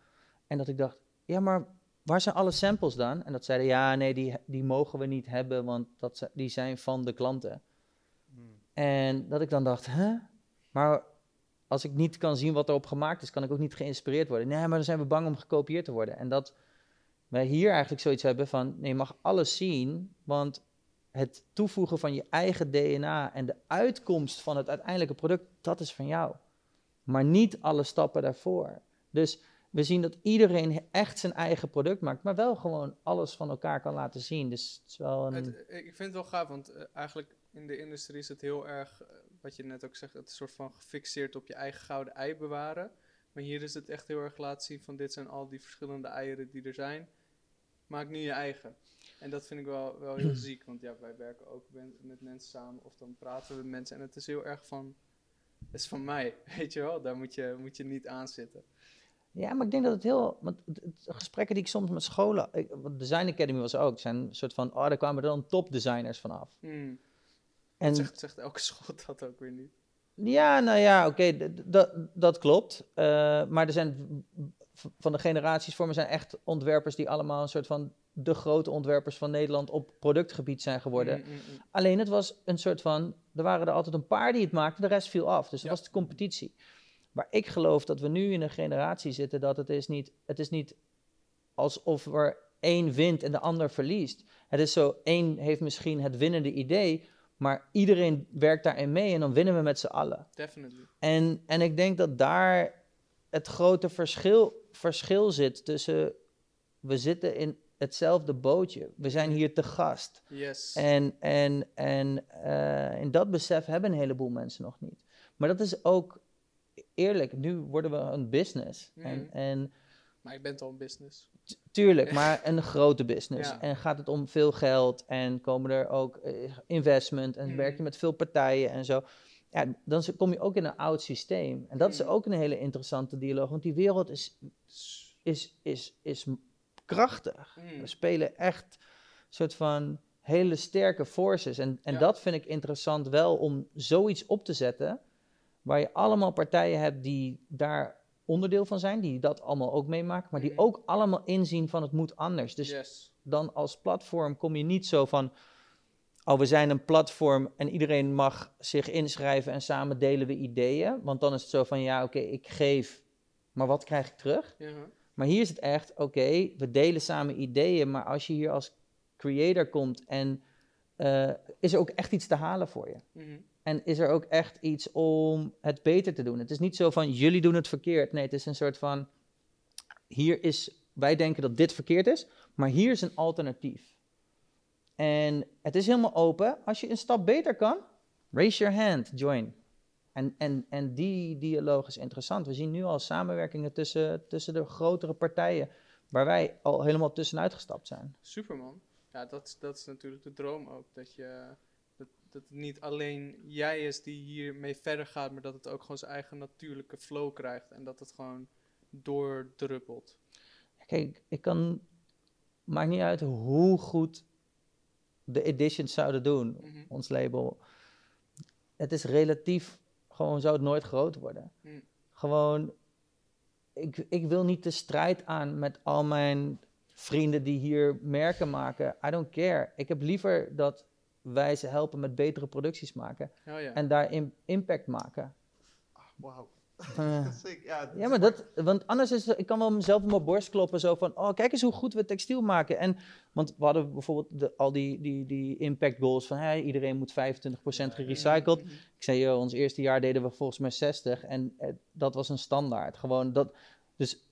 En dat ik dacht, ja, maar waar zijn alle samples dan? En dat zeiden, ja, nee, die, die mogen we niet hebben, want dat, die zijn van de klanten. Hmm. En dat ik dan dacht, hè? Maar als ik niet kan zien wat erop gemaakt is, kan ik ook niet geïnspireerd worden. Nee, maar dan zijn we bang om gekopieerd te worden. En dat wij hier eigenlijk zoiets hebben van, nee, je mag alles zien, want het toevoegen van je eigen DNA en de uitkomst van het uiteindelijke product, dat is van jou. Maar niet alle stappen daarvoor. Dus we zien dat iedereen echt zijn eigen product maakt, maar wel gewoon alles van elkaar kan laten zien. Dus het is wel een... Het, ik vind het wel gaaf, want eh, eigenlijk in de industrie is het heel erg, eh, wat je net ook zegt, het soort van gefixeerd op je eigen gouden ei bewaren. Maar hier is het echt heel erg laten zien van dit zijn al die verschillende eieren die er zijn. Maak nu je eigen. En dat vind ik wel, wel heel ziek, want ja, wij werken ook met, met mensen samen of dan praten we met mensen en het is heel erg van, het is van mij, weet je wel, daar moet je, moet je niet aan zitten. Ja, maar ik denk dat het heel. Want gesprekken die ik soms met scholen. Ik, Design Academy was ook. zijn een soort van. Oh, daar kwamen er dan topdesigners vanaf. Hmm. En zegt, zegt elke school dat ook weer niet. ja, nou ja, oké, dat- klopt. Eh, maar er zijn van de generaties voor me zijn echt ontwerpers die allemaal een soort van de grote ontwerpers van Nederland op productgebied zijn geworden. Mm, mm, mm. Alleen het was een soort van, er waren er altijd een paar die het maakten, de rest viel af. Dus dat Ja. was de competitie. Maar ik geloof dat we nu in een generatie zitten dat het is niet, het is niet alsof er één wint en de ander verliest. Het is zo, één heeft misschien het winnende idee, maar iedereen werkt daarin mee en dan winnen we met z'n allen. Definitely. En, en ik denk dat daar het grote verschil, verschil zit tussen, we zitten in hetzelfde bootje, we zijn hier te gast. Yes. En, en, en eh, in dat besef hebben een heleboel mensen nog niet. Maar dat is ook eerlijk, nu worden we een business. En, Mhm. en Maar je bent al een business. tuurlijk, maar een grote business. Ja. En gaat het om veel geld en komen er ook eh, investment en Mhm. werk je met veel partijen en zo. Ja, dan kom je ook in een oud systeem. En dat is Mhm. ook een hele interessante dialoog, want die wereld is, is, is, is krachtig. Mm. We spelen echt een soort van hele sterke forces. En, en Ja. dat vind ik interessant wel om zoiets op te zetten, waar je allemaal partijen hebt die daar onderdeel van zijn, die dat allemaal ook meemaken, maar die Mhm. ook allemaal inzien van het moet anders. Dus yes. dan als platform kom je niet zo van, oh we zijn een platform en iedereen mag zich inschrijven en samen delen we ideeën. Want dan is het zo van, ja oké, ik geef, maar wat krijg ik terug? Ja. Maar hier is het echt, oké, we delen samen ideeën, maar als je hier als creator komt en eh, is er ook echt iets te halen voor je. Mhm. En is er ook echt iets om het beter te doen? Het is niet zo van jullie doen het verkeerd. Nee, het is een soort van hier is wij denken dat dit verkeerd is, maar hier is een alternatief. En het is helemaal open. Als je een stap beter kan, raise your hand, join. En, en, en die dialoog is interessant. We zien nu al samenwerkingen tussen, tussen de grotere partijen, waar wij al helemaal tussenuit gestapt zijn. Superman. Ja, dat, dat is natuurlijk de droom ook. Dat, je, dat, het niet alleen jij is die hiermee verder gaat, maar dat het ook gewoon zijn eigen natuurlijke flow krijgt. En dat het gewoon doordruppelt. Kijk, ik kan. Maakt niet uit hoe goed de editions zouden doen, Mhm. ons label. Het is relatief, gewoon zou het nooit groot worden. Mm. Gewoon, ik, ik wil niet de strijd aan met al mijn vrienden die hier merken maken. I don't care. Ik heb liever dat wij ze helpen met betere producties maken Oh ja. en daar im- impact maken. Wauw. Sick, Ja, Ja, maar dat, want anders is ik kan wel mezelf op mijn borst kloppen, zo van, oh, kijk eens hoe goed we textiel maken. En, want we hadden bijvoorbeeld de, al die, die, die impact goals van, hey, iedereen moet 25% gerecycled. Ik zei, joh, ons eerste jaar deden we volgens mij 60 en eh, dat was een standaard. Gewoon dat, dus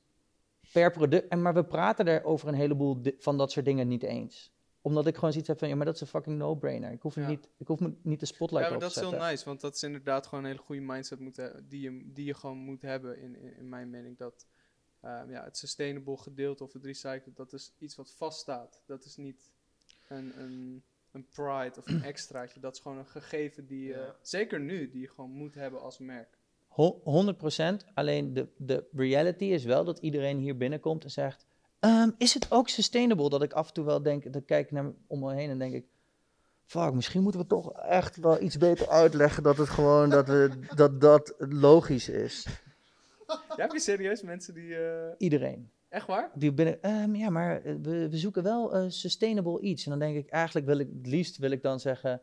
per product, en, maar we praten er over een heleboel van dat soort dingen niet eens. Omdat ik gewoon zoiets heb van, ja, maar dat is een fucking no-brainer. Ik hoef, er Ja. niet, ik hoef me niet de spotlight Ja, maar op te dat is heel zetten. nice, want dat is inderdaad gewoon een hele goede mindset moeten, die, je, die je gewoon moet hebben, in, in, in mijn mening. Dat ehm, ja, het sustainable gedeelte of het recycled, dat is iets wat vaststaat. Dat is niet een, een, een pride of een extraatje. Dat is gewoon een gegeven die je, Ja. zeker nu, die je gewoon moet hebben als merk. Ho- 100%. Alleen de, de reality is wel dat iedereen hier binnenkomt en zegt: "Ehm, Is het ook sustainable? Dat ik af en toe wel denk, dan kijk ik naar om me heen en denk ik: fuck, misschien moeten we toch echt wel iets beter uitleggen dat het gewoon, dat, we, dat, dat logisch is. Ja, heb je serieus mensen die... eh, Iedereen. echt waar? Die binnen, ehm, ja, maar eh, we, we zoeken wel eh, sustainable iets. En dan denk ik, eigenlijk wil ik, het liefst wil ik dan zeggen,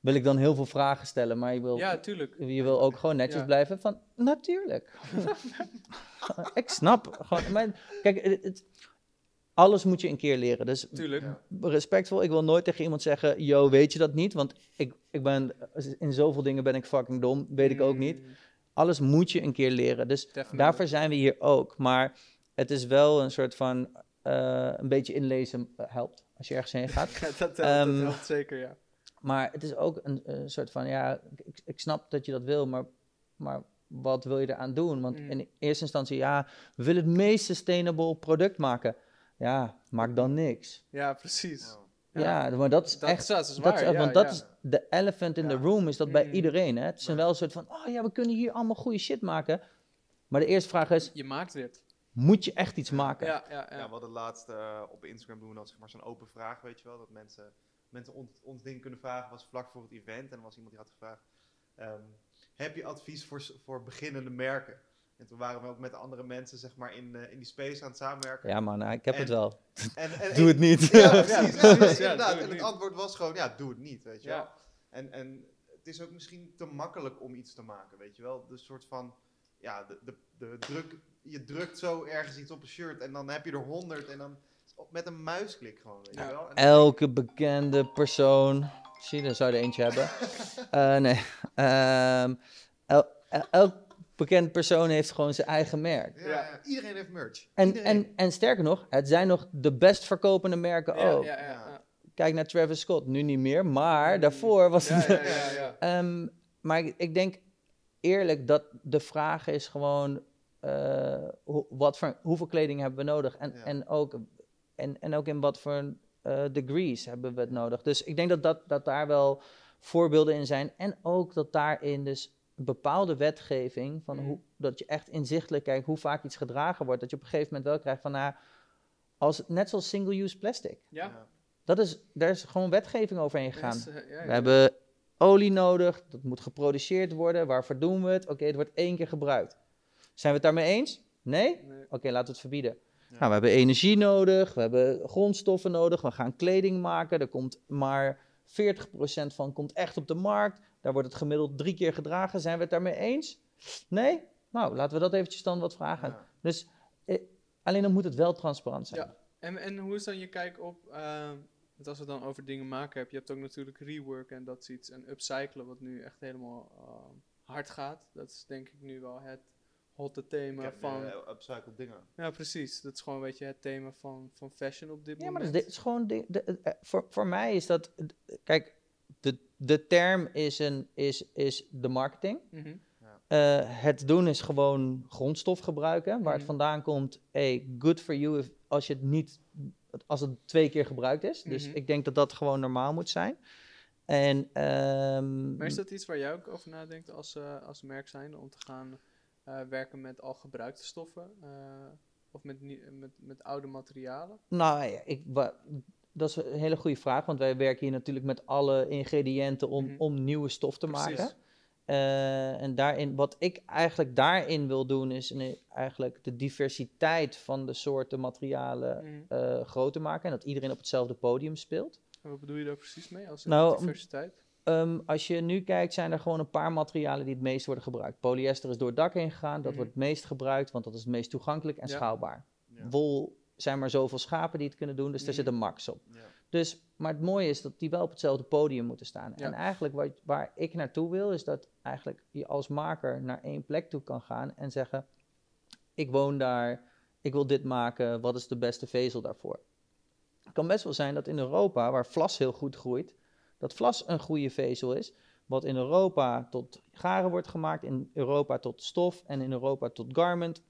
wil ik dan heel veel vragen stellen, maar je wil, Ja, tuurlijk. je wil ook gewoon netjes Ja. blijven van, natuurlijk. ik snap. Gewoon, maar, kijk, het- alles moet je een keer leren. Dus Tuurlijk. Respectvol, ik wil nooit tegen iemand zeggen, yo, weet je dat niet? Want ik, ik ben, in zoveel dingen ben ik fucking dom, weet ik ook niet. Mm, Alles moet je een keer leren. Dus definitely. Daarvoor zijn we hier ook. Maar het is wel een soort van eh, een beetje inlezen eh, helpt als je ergens heen gaat. Dat, helpt, Ehm, dat helpt zeker, ja. Maar het is ook een, een soort van ja, ik, ik snap dat je dat wil, maar, maar wat wil je eraan doen? Want Mm. in eerste instantie, ja, we willen het meest sustainable product maken. Ja, maak dan niks. Ja, precies. Wow. Ja, maar dat is dat echt. is, dat is Dat waar, is, ja, want dat ja. is de elephant in the room, is dat bij Mm. iedereen. Hè? Het is Ja. wel een soort van, oh ja, we kunnen hier allemaal goede shit maken. Maar de eerste vraag is, Je maakt het. moet je echt iets maken? Ja, ja, ja. Ja, we hadden laatst eh, op Instagram doen we dan zeg maar zo'n open vraag, weet je wel. Dat mensen, mensen ons, ons dingen kunnen vragen. was vlak voor het event en er was iemand die had gevraagd. ehm, heb je advies voor, voor beginnende merken? En toen waren we ook met andere mensen zeg maar in, eh, in die space aan het samenwerken. Ja, man, ik heb En- het wel. En, en, Doe het niet. Ja, Ja, precies. Ja, inderdaad. het en het antwoord was gewoon, ja, doe het niet, weet je wel. En, en het is ook misschien te makkelijk om iets te maken, weet je wel. De soort van, ja, de, de, de druk, je drukt zo ergens iets op een shirt en dan heb je er honderd en dan met een muisklik gewoon, weet je wel. En Elke bekende persoon. Zie je, daar zou je er eentje hebben. Eh, nee. Ehm, el- bekend persoon heeft gewoon zijn eigen merk. ja, iedereen heeft merch. En, Iedereen. en, en sterker nog, het zijn nog de best verkopende merken Ja, ook. ja, ja, ja. Kijk naar Travis Scott, nu niet meer, maar daarvoor was Ja, het. ja, ja, ja. Ehm, maar ik, ik denk eerlijk dat de vraag is gewoon: eh, wat voor, hoeveel kleding hebben we nodig? En, Ja. en, ook, en, en ook in wat voor eh, degrees hebben we het nodig? Dus ik denk dat, dat, dat daar wel voorbeelden in zijn. En ook dat daarin dus bepaalde wetgeving, van Mhm. hoe, dat je echt inzichtelijk kijkt hoe vaak iets gedragen wordt. Dat je op een gegeven moment wel krijgt van, nou, als, net zoals single-use plastic. Ja, Dat is, daar is gewoon wetgeving overheen gegaan. ja, ja. We hebben olie nodig, dat moet geproduceerd worden. Waarvoor doen we het? Oké, het wordt één keer gebruikt. Zijn we het daarmee eens? Nee? Nee. Oké, laten we het verbieden. Ja. Nou, we hebben energie nodig, we hebben grondstoffen nodig, we gaan kleding maken. Er komt maar 40% van komt echt op de markt. Daar wordt het gemiddeld drie keer gedragen. Zijn we het daarmee eens? Nee? Nou, laten we dat eventjes dan wat vragen. Ja. Dus eh, alleen dan moet het wel transparant zijn. Ja. En, en hoe is dan je kijk op, ehm, want als we het dan over dingen maken hebben, je hebt ook natuurlijk rework en dat is iets, en upcyclen wat nu echt helemaal ehm, hard gaat. Dat is denk ik nu wel het hotte Ik thema heb van, uh, upcycled dingen. ja precies, dat is gewoon een beetje het thema van, van fashion op dit Ja, maar moment. dat is, dit is gewoon. De, de- eh, voor, voor mij is dat. eh, Kijk, de, de term is, een, is, is de marketing. Mhm. Eh, het doen is gewoon grondstof gebruiken. Waar het Mhm. vandaan komt. Hey, good for you if, als je het niet. Als het twee keer gebruikt is. Dus Mhm. ik denk dat dat gewoon normaal moet zijn. En. ehm, Maar is dat iets waar jij ook over nadenkt als, eh, als merk zijnde om te gaan eh, werken met al gebruikte stoffen? of met, met, met oude materialen? Nou ja, ik, dat is een hele goede vraag. Want wij werken hier natuurlijk met alle ingrediënten om, Mhm. om nieuwe stof te Precies. maken. Eh, en daarin, wat ik eigenlijk daarin wil doen, is een- eigenlijk de diversiteit van de soorten materialen Mhm. eh, groter maken. En dat iedereen op hetzelfde podium speelt. En wat bedoel je daar precies mee als Nou, diversiteit? Ehm, als je nu kijkt, zijn er gewoon een paar materialen die het meest worden gebruikt. Polyester is door het dak heen gegaan. Dat Mhm. wordt het meest gebruikt, want dat is het meest toegankelijk en Ja. schaalbaar. Ja. Wol zijn maar zoveel schapen die het kunnen doen, dus daar Mhm. zit een max op. Ja. Dus, maar het mooie is dat die wel op hetzelfde podium moeten staan. Ja. En eigenlijk wat, waar ik naartoe wil, is dat eigenlijk je als maker naar één plek toe kan gaan en zeggen: Ik woon daar, ik wil dit maken, wat is de beste vezel daarvoor? Het kan best wel zijn dat in Europa, waar vlas heel goed groeit, dat vlas een goede vezel is. Wat in Europa tot garen wordt gemaakt, in Europa tot stof en in Europa tot garment.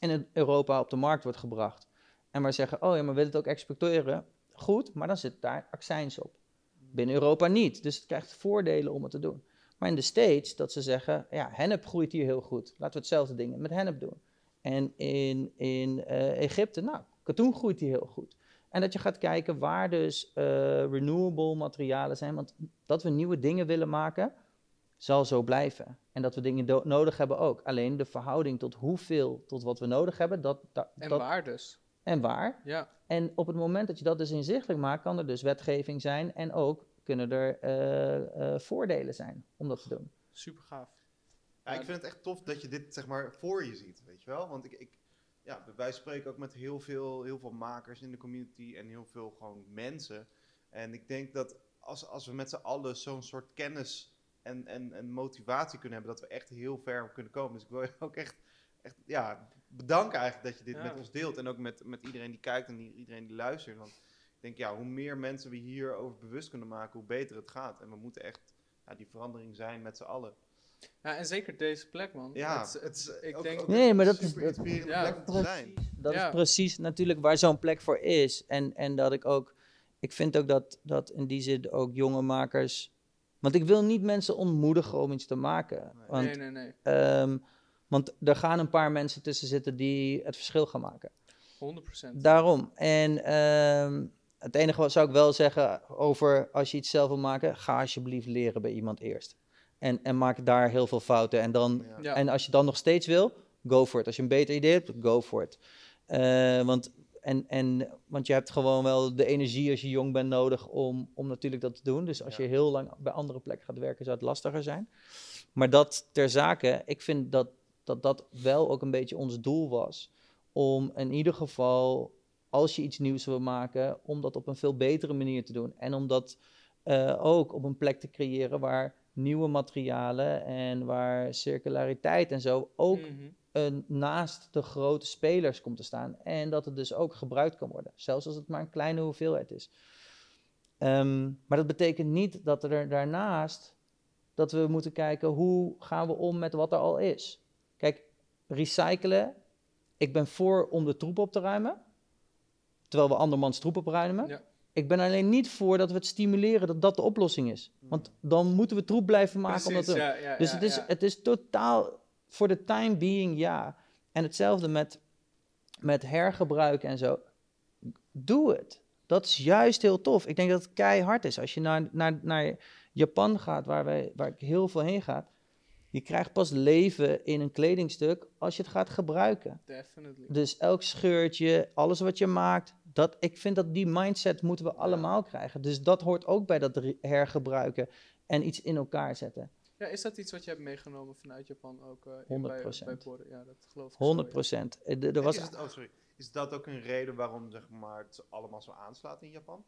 En in Europa op de markt wordt gebracht. En maar zeggen, oh ja, maar we willen het ook exporteren. Goed, maar dan zit daar accijns op. Binnen Europa niet. Dus het krijgt voordelen om het te doen. Maar in de States, dat ze zeggen, ja, hennep groeit hier heel goed. Laten we hetzelfde ding met hennep doen. En in, in eh, Egypte, nou, katoen groeit hier heel goed. En dat je gaat kijken waar dus eh, renewable materialen zijn. Want dat we nieuwe dingen willen maken, zal zo blijven. En dat we dingen nodig hebben ook. Alleen de verhouding tot hoeveel, tot wat we nodig hebben, dat, dat, En dat- waar dus? En waar. Ja, En op het moment dat je dat dus inzichtelijk maakt, kan er dus wetgeving zijn en ook kunnen er eh, eh, voordelen zijn om dat te doen. super gaaf. Ja, ik vind het echt tof dat je dit zeg maar voor je ziet, weet je wel? Want ik, ik ja, wij spreken ook met heel veel, heel veel makers in de community en heel veel gewoon mensen. En ik denk dat als, als we met z'n allen zo'n soort kennis en, en, en motivatie kunnen hebben, dat we echt heel ver kunnen komen. Dus ik wil je ook echt, echt ja, bedanken eigenlijk dat je dit Ja. met ons deelt. En ook met, met iedereen die kijkt en die, iedereen die luistert. Want ik denk, ja, hoe meer mensen we hierover bewust kunnen maken, hoe beter het gaat. En we moeten echt ja, die verandering zijn met z'n allen. Ja, en zeker deze plek, man. Ja, Het is- het ik ook- denk... ook Nee, een maar dat is- super inspirerende ja, plek om te zijn. Dat Ja. is precies natuurlijk waar zo'n plek voor is. En, en dat ik ook, ik vind ook dat, dat in die zin ook jonge makers. Want ik wil niet mensen ontmoedigen om iets te maken. Nee. Want, nee, nee, nee. ehm, want er gaan een paar mensen tussen zitten die het verschil gaan maken. 100%. Daarom. En ehm, het enige wat zou ik wel zeggen over als je iets zelf wil maken, ga alsjeblieft leren bij iemand eerst. En, en maak daar heel veel fouten. En, dan, Ja. En als je dan nog steeds wil, go for it. Als je een beter idee hebt, go for it. Eh, want, en, en, want je hebt gewoon wel de energie als je jong bent nodig om, om natuurlijk dat te doen. Dus als Ja. je heel lang bij andere plekken gaat werken, zou het lastiger zijn. Maar dat ter zake, ik vind dat dat, dat wel ook een beetje ons doel was. Om in ieder geval, als je iets nieuws wil maken, om dat op een veel betere manier te doen. En om dat eh, ook op een plek te creëren waar nieuwe materialen en waar circulariteit en zo ook Mhm. een, naast de grote spelers komt te staan. En dat het dus ook gebruikt kan worden, zelfs als het maar een kleine hoeveelheid is. Ehm, maar dat betekent niet dat er daarnaast dat we moeten kijken hoe gaan we om met wat er al is. Recyclen. Ik ben voor om de troep op te ruimen, terwijl we andermans troep opruimen. Ja. Ik ben alleen niet voor dat we het stimuleren dat dat de oplossing is. Want dan moeten we troep blijven maken Precies, ja, ja, Dus het, is, het is totaal, voor de time being, ja. En hetzelfde met, met hergebruik en zo. Doe het. Dat is juist heel tof. Ik denk dat het keihard is. Als je naar, naar, naar Japan gaat, waar, wij, waar ik heel veel heen ga. Je krijgt pas leven in een kledingstuk als je het gaat gebruiken. Definitely. Dus elk scheurtje, alles wat je maakt, dat, ik vind dat die mindset moeten we allemaal krijgen. Dus dat hoort ook bij dat hergebruiken en iets in elkaar zetten. Ja, is dat iets wat je hebt meegenomen vanuit Japan ook? eh, in- 100%. Bij, bij Borden? Ja, dat geloof ik. zo, 100 ja. procent. Er was is, het, oh, sorry. is dat ook een reden waarom zeg maar, het allemaal zo aanslaat in Japan?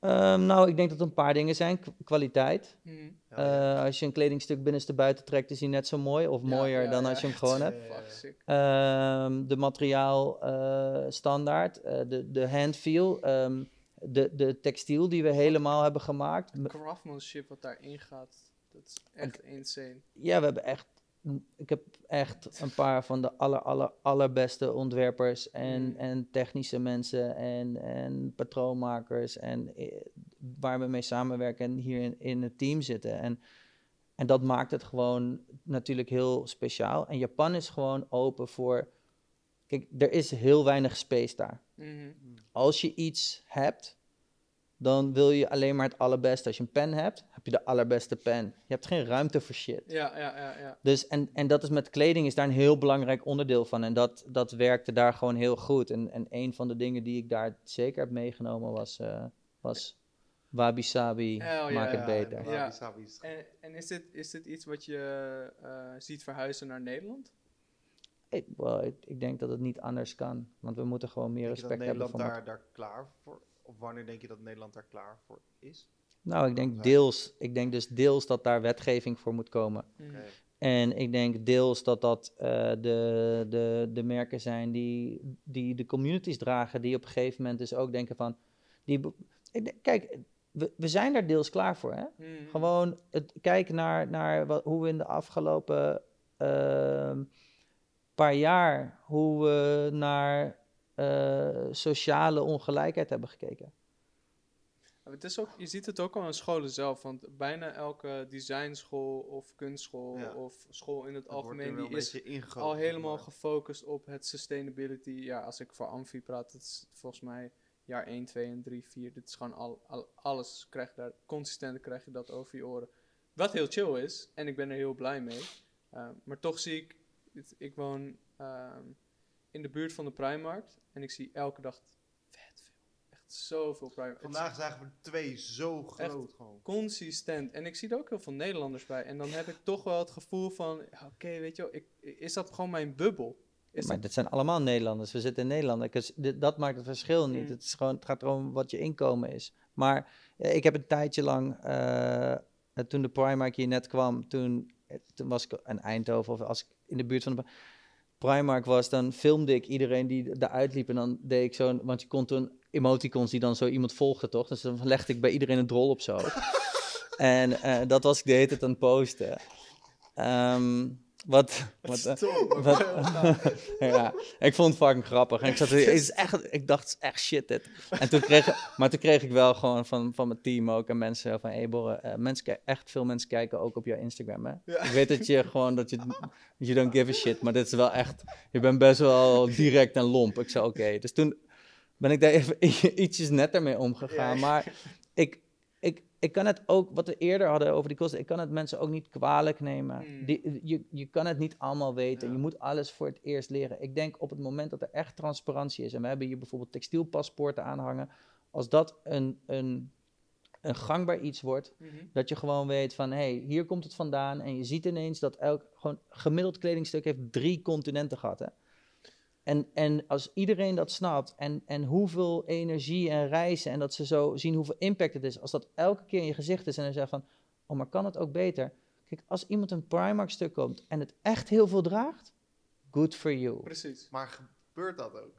Ehm, nou, ik denk dat er een paar dingen zijn. K- kwaliteit. Ja, ja. Eh, als je een kledingstuk binnenste buiten trekt, is hij net zo mooi of Ja, mooier ja, dan ja, als je hem gewoon hebt. Ehm, de materiaal eh, standaard, eh, de, de handfeel, ehm, de, de textiel die we helemaal hebben gemaakt. De craftsmanship wat daarin gaat, dat is echt insane. Ja, we hebben echt. Ik heb echt een paar van de aller, aller, allerbeste ontwerpers en, Mm. en technische mensen en, en patroonmakers en eh, waar we mee samenwerken en hier in, in het team zitten. En, en dat maakt het gewoon natuurlijk heel speciaal. En Japan is gewoon open voor. Kijk, er is heel weinig space daar. Mhm. Als je iets hebt, dan wil je alleen maar het allerbeste. Als je een pen hebt, heb je de allerbeste pen. Je hebt geen ruimte voor shit. Ja, ja, ja, ja. Dus, en, en dat is met kleding is daar een heel belangrijk onderdeel van. En dat, dat werkte daar gewoon heel goed. En, en een van de dingen die ik daar zeker heb meegenomen was, eh, was wabi sabi, Oh, ja, maak het ja, beter. Ja, die Sabi is- En, en is, dit, is dit iets wat je eh, ziet verhuizen naar Nederland? Ik, wel, ik, ik denk dat het niet anders kan. Want we moeten gewoon meer Denk respect hebben Nederland voor daar, daar klaar voor Of wanneer denk je dat Nederland daar klaar voor is? Nou, ik denk deels. Ik denk dus deels dat daar wetgeving voor moet komen. Oké. En ik denk deels dat dat eh, de, de, de merken zijn die, die de communities dragen, die op een gegeven moment dus ook denken van, die, kijk, we, we zijn daar deels klaar voor, hè? Mhm. Gewoon het kijken naar, naar wat, hoe we in de afgelopen ehm, paar jaar, hoe we naar eh, sociale ongelijkheid hebben gekeken. Het is ook, je ziet het ook al aan scholen zelf, want bijna elke designschool of kunstschool Ja. of school in het Dat algemeen, die is al helemaal maar. gefocust op het sustainability. Ja, als ik voor Amfi praat, dat is volgens mij jaar 1, 2 en 3, 4. Dit is gewoon al, al, alles krijg je daar, consistent krijg je dat over je oren. Wat heel chill is, en ik ben er heel blij mee. Uh, maar toch zie ik, ik woon ehm, in de buurt van de Primarkt en ik zie elke dag vet veel. Echt zoveel Primarkt. Het is Vandaag zagen we twee zo groot gewoon. consistent. En ik zie er ook heel veel Nederlanders bij. En dan heb ik toch wel het gevoel van, oké, weet je wel, ik, is dat gewoon mijn bubbel? Is maar dat- dit zijn allemaal Nederlanders. We zitten in Nederland. Dit- dat maakt het verschil niet. Mm. Het, is gewoon, het gaat erom wat je inkomen is. Maar eh, ik heb een tijdje lang, eh, eh, toen de Primark hier net kwam, toen, eh, toen was ik in Eindhoven of als ik in de buurt van de Primark was, dan filmde ik iedereen die eruit liep. En dan deed ik zo'n, want je kon toen emoticons die dan zo iemand volgde, toch? Dus dan legde ik bij iedereen een drol op zo. en eh, dat was ik de hele tijd aan het posten. Ehm, wat, wat, eh, wat- ja, ik vond het fucking grappig. En ik, zat, er- het is echt, ik dacht, het is echt shit dit. En toen kreeg, maar toen kreeg ik wel gewoon van, van mijn team ook en mensen van, hey Borre, eh, mensen, echt veel mensen kijken ook op jouw Instagram, hè? Ja. Ik weet dat je gewoon, dat je, you don't give a shit, maar dit is wel echt, je bent best wel direct en lomp. Ik zei, oké. Dus toen ben ik daar even ietsjes netter mee omgegaan. Ja. Maar ik, ik, ik kan het ook, wat we eerder hadden over die kosten, ik kan het mensen ook niet kwalijk nemen. Mm. Die, je, je kan het niet allemaal weten. Ja. Je moet alles voor het eerst leren. Ik denk op het moment dat er echt transparantie is, en we hebben hier bijvoorbeeld textielpaspoorten aanhangen, als dat een, een, een gangbaar iets wordt, Mhm. dat je gewoon weet van, hé, hey, hier komt het vandaan. En je ziet ineens dat elk gewoon gemiddeld kledingstuk heeft drie continenten gehad. Hè? En, en als iedereen dat snapt en, en hoeveel energie en reizen en dat ze zo zien hoeveel impact het is, als dat elke keer in je gezicht is en dan zeggen van, oh, maar kan het ook beter? Kijk, als iemand een Primark stuk koopt en het echt heel veel draagt, good for you. Precies. Maar gebeurt dat ook?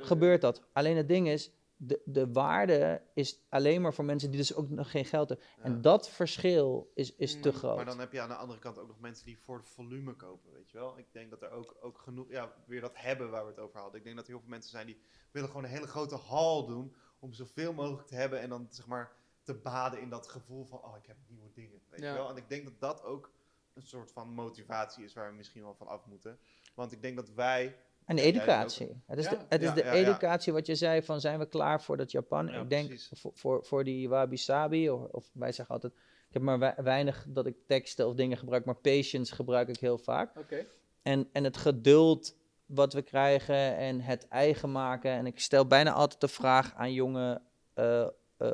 100% gebeurt dat. Alleen het ding is, de, de waarde is alleen maar voor mensen die dus ook nog geen geld hebben. Ja. En dat verschil is, is te Mm, groot. Maar dan heb je aan de andere kant ook nog mensen die voor het volume kopen, weet je wel. Ik denk dat er ook, ook genoeg, ja, weer dat hebben waar we het over hadden. Ik denk dat er heel veel mensen zijn die willen gewoon een hele grote hal doen om zoveel mogelijk te hebben en dan zeg maar te baden in dat gevoel van, oh, ik heb nieuwe dingen, weet Ja. je wel. En ik denk dat dat ook een soort van motivatie is waar we misschien wel van af moeten. Want ik denk dat wij, En educatie. Het is, de, het is de educatie wat je zei van zijn we klaar voor dat Japan? Ja, ik denk voor, voor, voor die wabi sabi, of, of wij zeggen altijd, ik heb maar wei- weinig dat ik teksten of dingen gebruik, maar patience gebruik ik heel vaak. Oké. En, en het geduld wat we krijgen en het eigen maken. En ik stel bijna altijd de vraag aan jonge eh,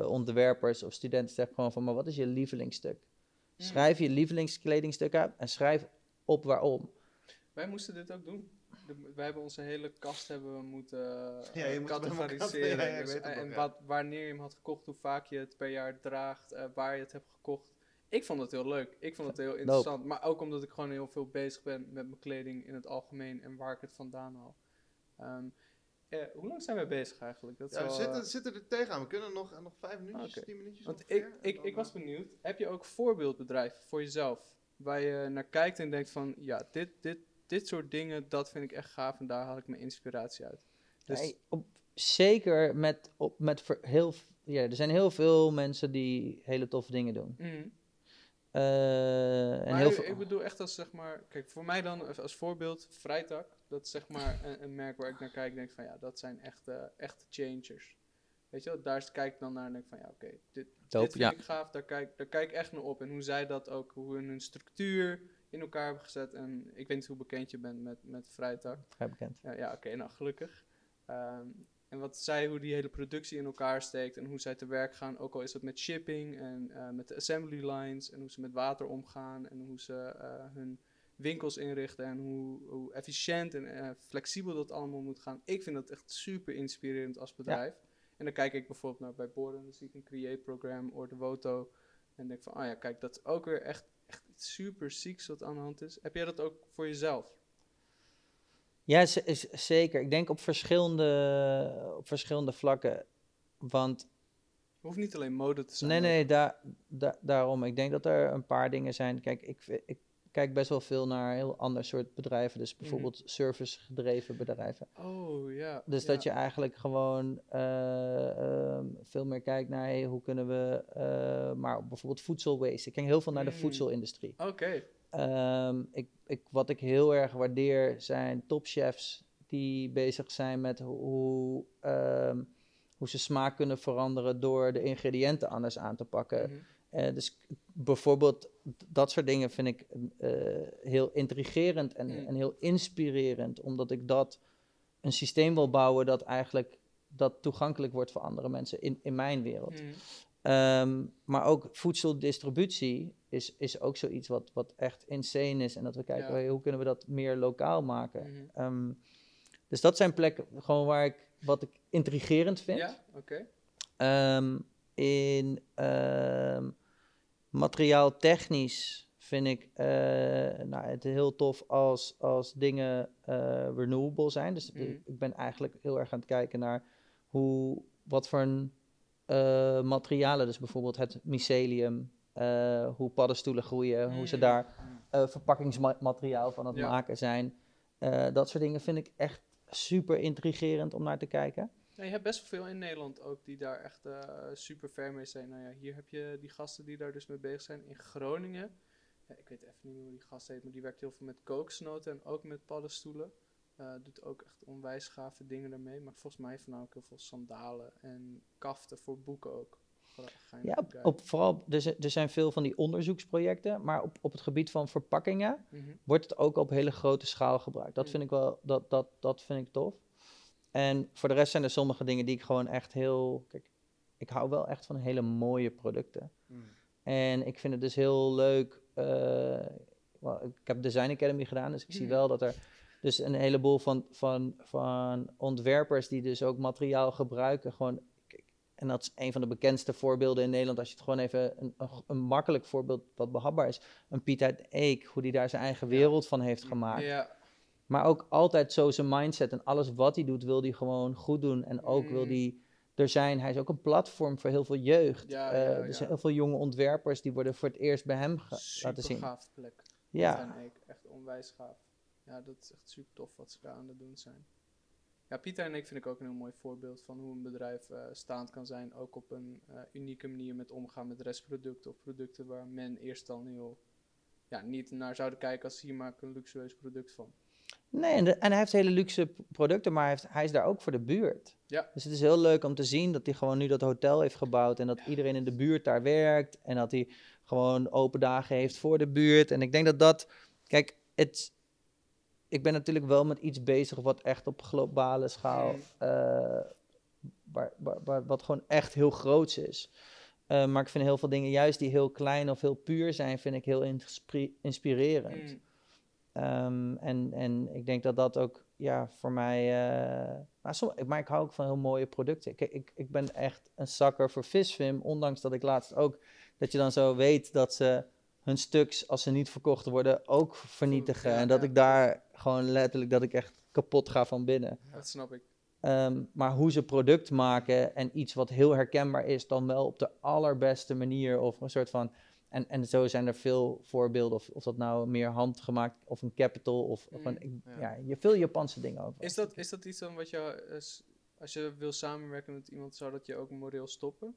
ontwerpers of studenten, zeg gewoon van, maar wat is je lievelingsstuk? Mm. Schrijf je lievelingskleding uit en schrijf op waarom. Wij moesten dit ook doen. De, wij hebben onze hele kast hebben we moeten Ja, eh, categoriseren. Ja, Dus, weet het en wat, wanneer je hem had gekocht, hoe vaak je het per jaar draagt, eh, waar je het hebt gekocht. Ik vond het heel leuk. Ik vond het heel interessant. Maar ook omdat ik gewoon heel veel bezig ben met mijn kleding in het algemeen en waar ik het vandaan haal. Ehm, eh, hoe lang zijn wij bezig eigenlijk? Dat ja, we wel, zitten, eh, zitten er tegenaan. We kunnen nog, nog vijf minuutjes, Oké. tien minuutjes Want ongeveer, ik, ik, dan, ik was eh, benieuwd, heb je ook voorbeeldbedrijven voor jezelf? Waar je naar kijkt en denkt van, ja, dit, dit, dit soort dingen, dat vind ik echt gaaf en daar haal ik mijn inspiratie uit. Dus, Nee, op, zeker met, op, met ver- heel, ja, er zijn heel veel mensen die hele toffe dingen doen. Mhm. Eh, en maar heel ik- veel, ik bedoel echt als zeg maar, kijk, voor mij dan als- voorbeeld, Vrijtak, dat is zeg maar een, een merk waar ik naar kijk en denk van, ja, dat zijn echte, echte changers. Weet je wel, daar kijk ik dan naar en denk van, ja, oké, dit, dit vind ja. ik gaaf, daar kijk, daar kijk ik echt naar op. En hoe zij dat ook, hoe hun hun structuur in elkaar hebben gezet. En ik weet niet hoe bekend je bent met, met Vrijtak. vrij bekend. Ja, ja oké, nou gelukkig. Ehm, en wat zij, hoe die hele productie in elkaar steekt en hoe zij te werk gaan, ook al is het met shipping en eh, met de assembly lines en hoe ze met water omgaan en hoe ze eh, hun winkels inrichten en hoe, hoe efficiënt en eh, flexibel dat allemaal moet gaan. Ik vind dat echt super inspirerend als bedrijf. En dan kijk ik bijvoorbeeld naar bij Borden, dan zie ik een Create Program, Ordevoto en denk van, ah ja, kijk, dat is ook weer echt iets super zieks wat aan de hand is. Heb jij dat ook voor jezelf? Ja, zeker. Ik denk op verschillende, op verschillende vlakken. Want Hoeft niet alleen mode te zijn. nee, nee, daar, da- daarom. Ik denk dat er een paar dingen zijn. Kijk, ik, ik, kijk best wel veel naar heel ander soort bedrijven. Dus Mhm. bijvoorbeeld service-gedreven bedrijven. Oh, ja. Dus dat je eigenlijk gewoon eh, ehm, veel meer kijkt naar hey, hoe kunnen we, eh, maar bijvoorbeeld voedsel waste. Ik kijk heel veel naar de Mm. voedselindustrie. Oké. Ehm, ik, ik, wat ik heel erg waardeer zijn topchefs die bezig zijn met hoe, hoe, ehm, hoe ze smaak kunnen veranderen door de ingrediënten anders aan te pakken. Mhm. Eh, dus bijvoorbeeld dat soort dingen vind ik eh, heel intrigerend en, Mm. en heel inspirerend, omdat ik dat een systeem wil bouwen dat eigenlijk dat toegankelijk wordt voor andere mensen in, in mijn wereld. Mhm. Ehm, maar ook voedseldistributie is, is ook zoiets wat, wat echt insane is. En dat we kijken, Ja. hey, hoe kunnen we dat meer lokaal maken? Mhm. Ehm, dus dat zijn plekken gewoon waar ik, wat ik intrigerend vind. Ja, oké. Ehm, in ehm materiaaltechnisch vind ik eh, nou, het heel tof als, als dingen eh, renewable zijn. Dus Mhm. ik, ben eigenlijk heel erg aan het kijken naar hoe, wat voor een, eh, materialen, dus bijvoorbeeld het mycelium, hoe paddenstoelen groeien, hoe ze Mm. daar eh, verpakkingsmateriaal van het Ja. maken zijn. Dat soort dingen vind ik echt super intrigerend om naar te kijken. Ja, je hebt best wel veel in Nederland ook die daar echt eh, super ver mee zijn. Nou ja, hier heb je die gasten die daar dus mee bezig zijn. In Groningen, ja, ik weet even niet meer hoe die gast heet, maar die werkt heel veel met kokosnoten en ook met paddenstoelen. Eh, doet ook echt onwijs gave dingen daarmee. Maar volgens mij ook heel veel sandalen en kaften voor boeken ook. Ja, op, vooral, er, er zijn veel van die onderzoeksprojecten, maar op, op het gebied van verpakkingen Mhm. wordt het ook op hele grote schaal gebruikt. Dat Mm. vind ik wel, dat, dat, dat vind ik tof. En voor de rest zijn er sommige dingen die ik gewoon echt heel, kijk, ik hou wel echt van hele mooie producten. Mm. En ik vind het dus heel leuk. eh, ik heb Design Academy gedaan, dus ik zie Mhm. wel dat er dus een heleboel van, van, van ontwerpers die dus ook materiaal gebruiken. Gewoon, en dat is een van de bekendste voorbeelden in Nederland. Als je het gewoon even een, makkelijk voorbeeld wat behapbaar is. Een Piet uit Eek, hoe die daar zijn eigen Ja. wereld van heeft gemaakt. Ja, Maar ook altijd zo zijn mindset en alles wat hij doet, wil hij gewoon goed doen. En ook wil Mm. hij er zijn. Hij is ook een platform voor heel veel jeugd. Ja, Eh, ja, er zijn ja. heel veel jonge ontwerpers die worden voor het eerst bij hem laten zien. gaaf plek. Ja, En ik, echt onwijs gaaf. Ja, dat is echt super tof wat ze daar aan het doen zijn. Ja, Pieter en ik vind ik ook een heel mooi voorbeeld van hoe een bedrijf eh, staand kan zijn. Ook op een eh, unieke manier met omgaan met restproducten of producten waar men eerst dan heel ja, niet naar zouden kijken als hier maak ik een luxueus product van. Nee, en, de- en hij heeft hele luxe producten, maar hij, heeft, hij is daar ook voor de buurt. Ja. Dus het is heel leuk om te zien dat hij gewoon nu dat hotel heeft gebouwd en dat iedereen in de buurt daar werkt en dat hij gewoon open dagen heeft voor de buurt. En ik denk dat dat, kijk, het, ik ben natuurlijk wel met iets bezig wat echt op globale schaal, Mm. eh, waar, waar, waar- wat gewoon echt heel groots is. Eh, maar ik vind heel veel dingen, juist die heel klein of heel puur zijn, vind ik heel inspirerend. Mm, Ehm, en, en ik denk dat dat ook ja, voor mij. eh, maar, som- maar ik hou ook van heel mooie producten. Ik, ik, ik ben echt een zakker voor visfilm. Ondanks dat ik laatst ook. Dat je dan zo weet dat ze hun stuks, als ze niet verkocht worden, ook vernietigen. ja, en dat ja. ik daar gewoon letterlijk. dat ik echt kapot ga van binnen. dat snap ik. Ehm, maar hoe ze product maken en iets wat heel herkenbaar is, dan wel op de allerbeste manier. Of een soort van. En, en zo zijn er veel voorbeelden, of, of dat nou meer handgemaakt of een capital of, of een, Mm, ja. veel Japanse dingen over. Is dat, is dat iets dan wat je, eh, als je wil samenwerken met iemand, zou dat je ook moreel stoppen?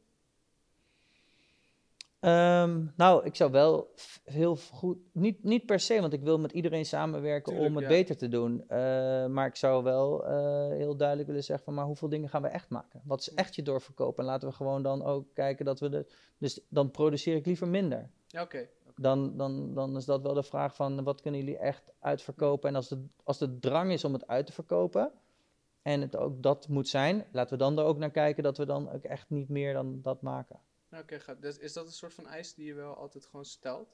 Ehm, nou, ik zou wel heel goed, niet, niet per se, want ik wil met iedereen samenwerken Tuurlijk, om het ja. beter te doen. Eh, maar ik zou wel eh, heel duidelijk willen zeggen van, maar hoeveel dingen gaan we echt maken? Wat is echt je doorverkoop? En laten we gewoon dan ook kijken dat we de, dus dan produceer ik liever minder. Ja, oké. oké. dan, dan, dan is dat wel de vraag van wat kunnen jullie echt uitverkopen. En als de, als de drang is om het uit te verkopen en het ook dat moet zijn, laten we dan er ook naar kijken dat we dan ook echt niet meer dan dat maken. Nou, Oké, gaat. Dus is dat een soort van eis die je wel altijd gewoon stelt?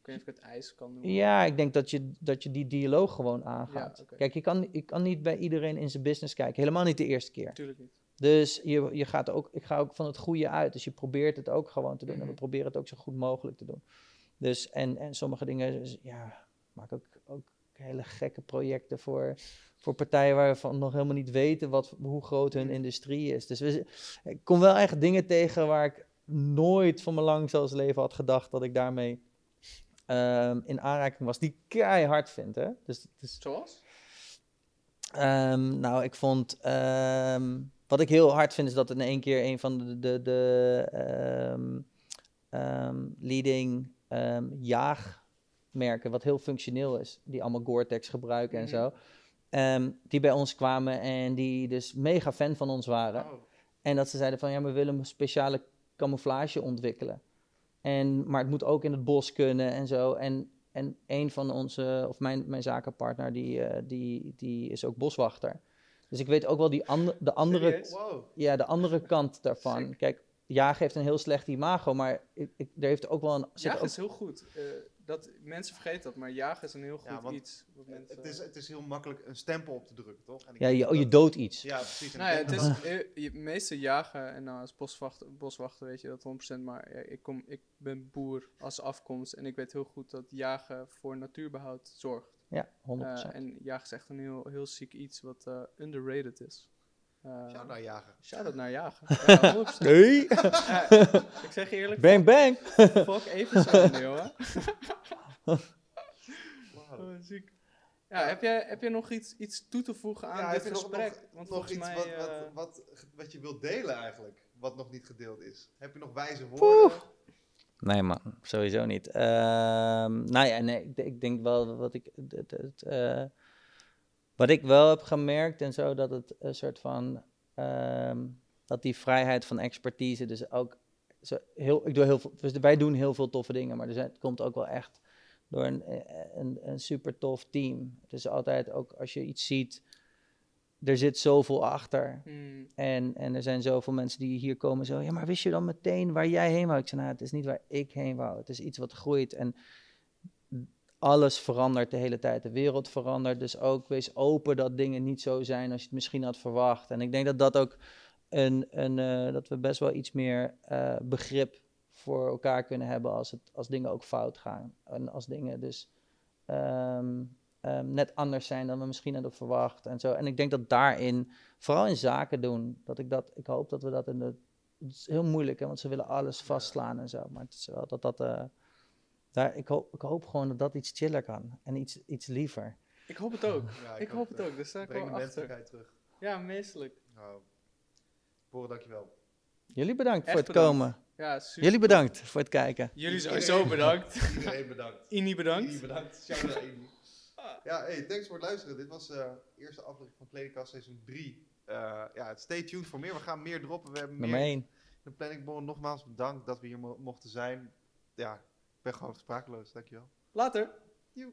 Ik weet niet of ik het ijs kan noemen. Ja, ik denk dat je, dat je die dialoog gewoon aangaat. Ja. Kijk, je kan, je kan niet bij iedereen in zijn business kijken. Helemaal niet de eerste keer. Natuurlijk niet. Dus je, je gaat ook, ik ga ook van het goede uit. Dus je probeert het ook gewoon te doen. En we Mhm. proberen het ook zo goed mogelijk te doen. Dus, en, en sommige dingen, dus, ja, maak ook, ook hele gekke projecten voor, voor partijen waarvan nog helemaal niet weten wat, hoe groot hun Mhm. industrie is. Dus we, ik kom wel echt dingen tegen waar ik nooit van mijn lang zelfs leven had gedacht dat ik daarmee ehm, in aanraking was, die keihard vindt. Hè? Dus, Zoals? Ehm, nou, ik vond. ehm, wat ik heel hard vind is dat in één keer een van de, de, de leading jaagmerken, wat heel functioneel is, die allemaal Gore-Tex gebruiken en Mhm. zo, ehm, die bij ons kwamen en die dus mega fan van ons waren. Oh. En dat ze zeiden van ja, we willen een speciale camouflage ontwikkelen. En, maar het moet ook in het bos kunnen en zo. En, en een van onze, of mijn, mijn zakenpartner, die, eh, die, die is ook boswachter. Dus ik weet ook wel die ande, de, andere? Wow. ja, de andere kant daarvan. Sick. Kijk, jagen heeft een heel slecht imago, maar ik, ik, er heeft ook wel een... Jagen ook- is heel goed. Eh, dat, mensen vergeten dat, maar jagen is een heel goed Ja, iets. Wat mensen, Het is, het is heel makkelijk een stempel op te drukken, toch? En ik ja, je, dat je doodt iets. Ja, precies. Nou ja, het is, meeste jagen en nou, als boswachter, boswachter weet je dat 100%, maar ja, ik, kom, ik ben boer als afkomst en ik weet heel goed dat jagen voor natuurbehoud zorgt. Ja, 100%. Eh, en jagen is echt een heel, heel ziek iets wat eh, underrated is. Eh Ja, nou jagen. Shout-out naar jagen. Ja, 100%. nee! Ja, ik zeg je eerlijk, Bang, bang! fuck even zo, jongen. Wauw. Oh, ziek. Ja, heb jij, heb jij nog iets, iets toe te voegen aan Ja, dit je gesprek? nog- Want nog iets mij... wat, eh, wat, wat, wat je wilt delen eigenlijk, wat nog niet gedeeld is. Heb je nog wijze woorden? Nee, man, sowieso niet. Ehm nou ja, nee, ik, ik denk wel wat ik. Het, het, eh, wat ik wel heb gemerkt en zo, dat het een soort van. ehm, dat die vrijheid van expertise, dus ook. Zo heel, ik doe heel veel, dus wij doen heel veel toffe dingen, maar het komt ook wel echt door een, eh, een, een super tof team. Het is altijd ook als je iets ziet, er zit zoveel achter. hmm, En, en er zijn zoveel mensen die hier komen zo, ja, maar wist je dan meteen waar jij heen wou? Ik zei, nou, het is niet waar ik heen wou. Het is iets wat groeit en alles verandert de hele tijd. De wereld verandert, dus ook wees open dat dingen niet zo zijn als je het misschien had verwacht. En ik denk dat dat ook een, een eh, dat we best wel iets meer eh, begrip voor elkaar kunnen hebben als, het, als dingen ook fout gaan. En als dingen dus ehm, ehm, net anders zijn dan we misschien hadden verwacht en zo. En ik denk dat daarin vooral in zaken doen. Dat ik dat, ik hoop dat we dat in de. Het is heel moeilijk, hè, want ze willen alles vastslaan en zo. Maar het is wel dat dat. eh, daar, ik, hoop, ik hoop gewoon dat dat iets chiller kan en iets, iets liever. ik hoop het ook. Ja, ik hoop het ook, daar sta ik Breng de achter. menselijkheid terug. Ja, meestelijk. Nou, Boren, dankjewel. Jullie bedankt voor het bedankt. komen. Ja, super. Jullie bedankt voor het kijken. Jullie sowieso bedankt. Iedereen bedankt. Ini bedankt. Ini bedankt. Ini. Ja, hey, thanks voor het luisteren. Dit was de eerste aflevering van Kledingkast seizoen 3. ja, stay tuned voor meer. We gaan meer droppen. We hebben Nummer meer 1. in de planningboard. Nogmaals bedankt dat we hier mo- mochten zijn. Ja, ben gewoon sprakeloos. Dankjewel. Later. Joe.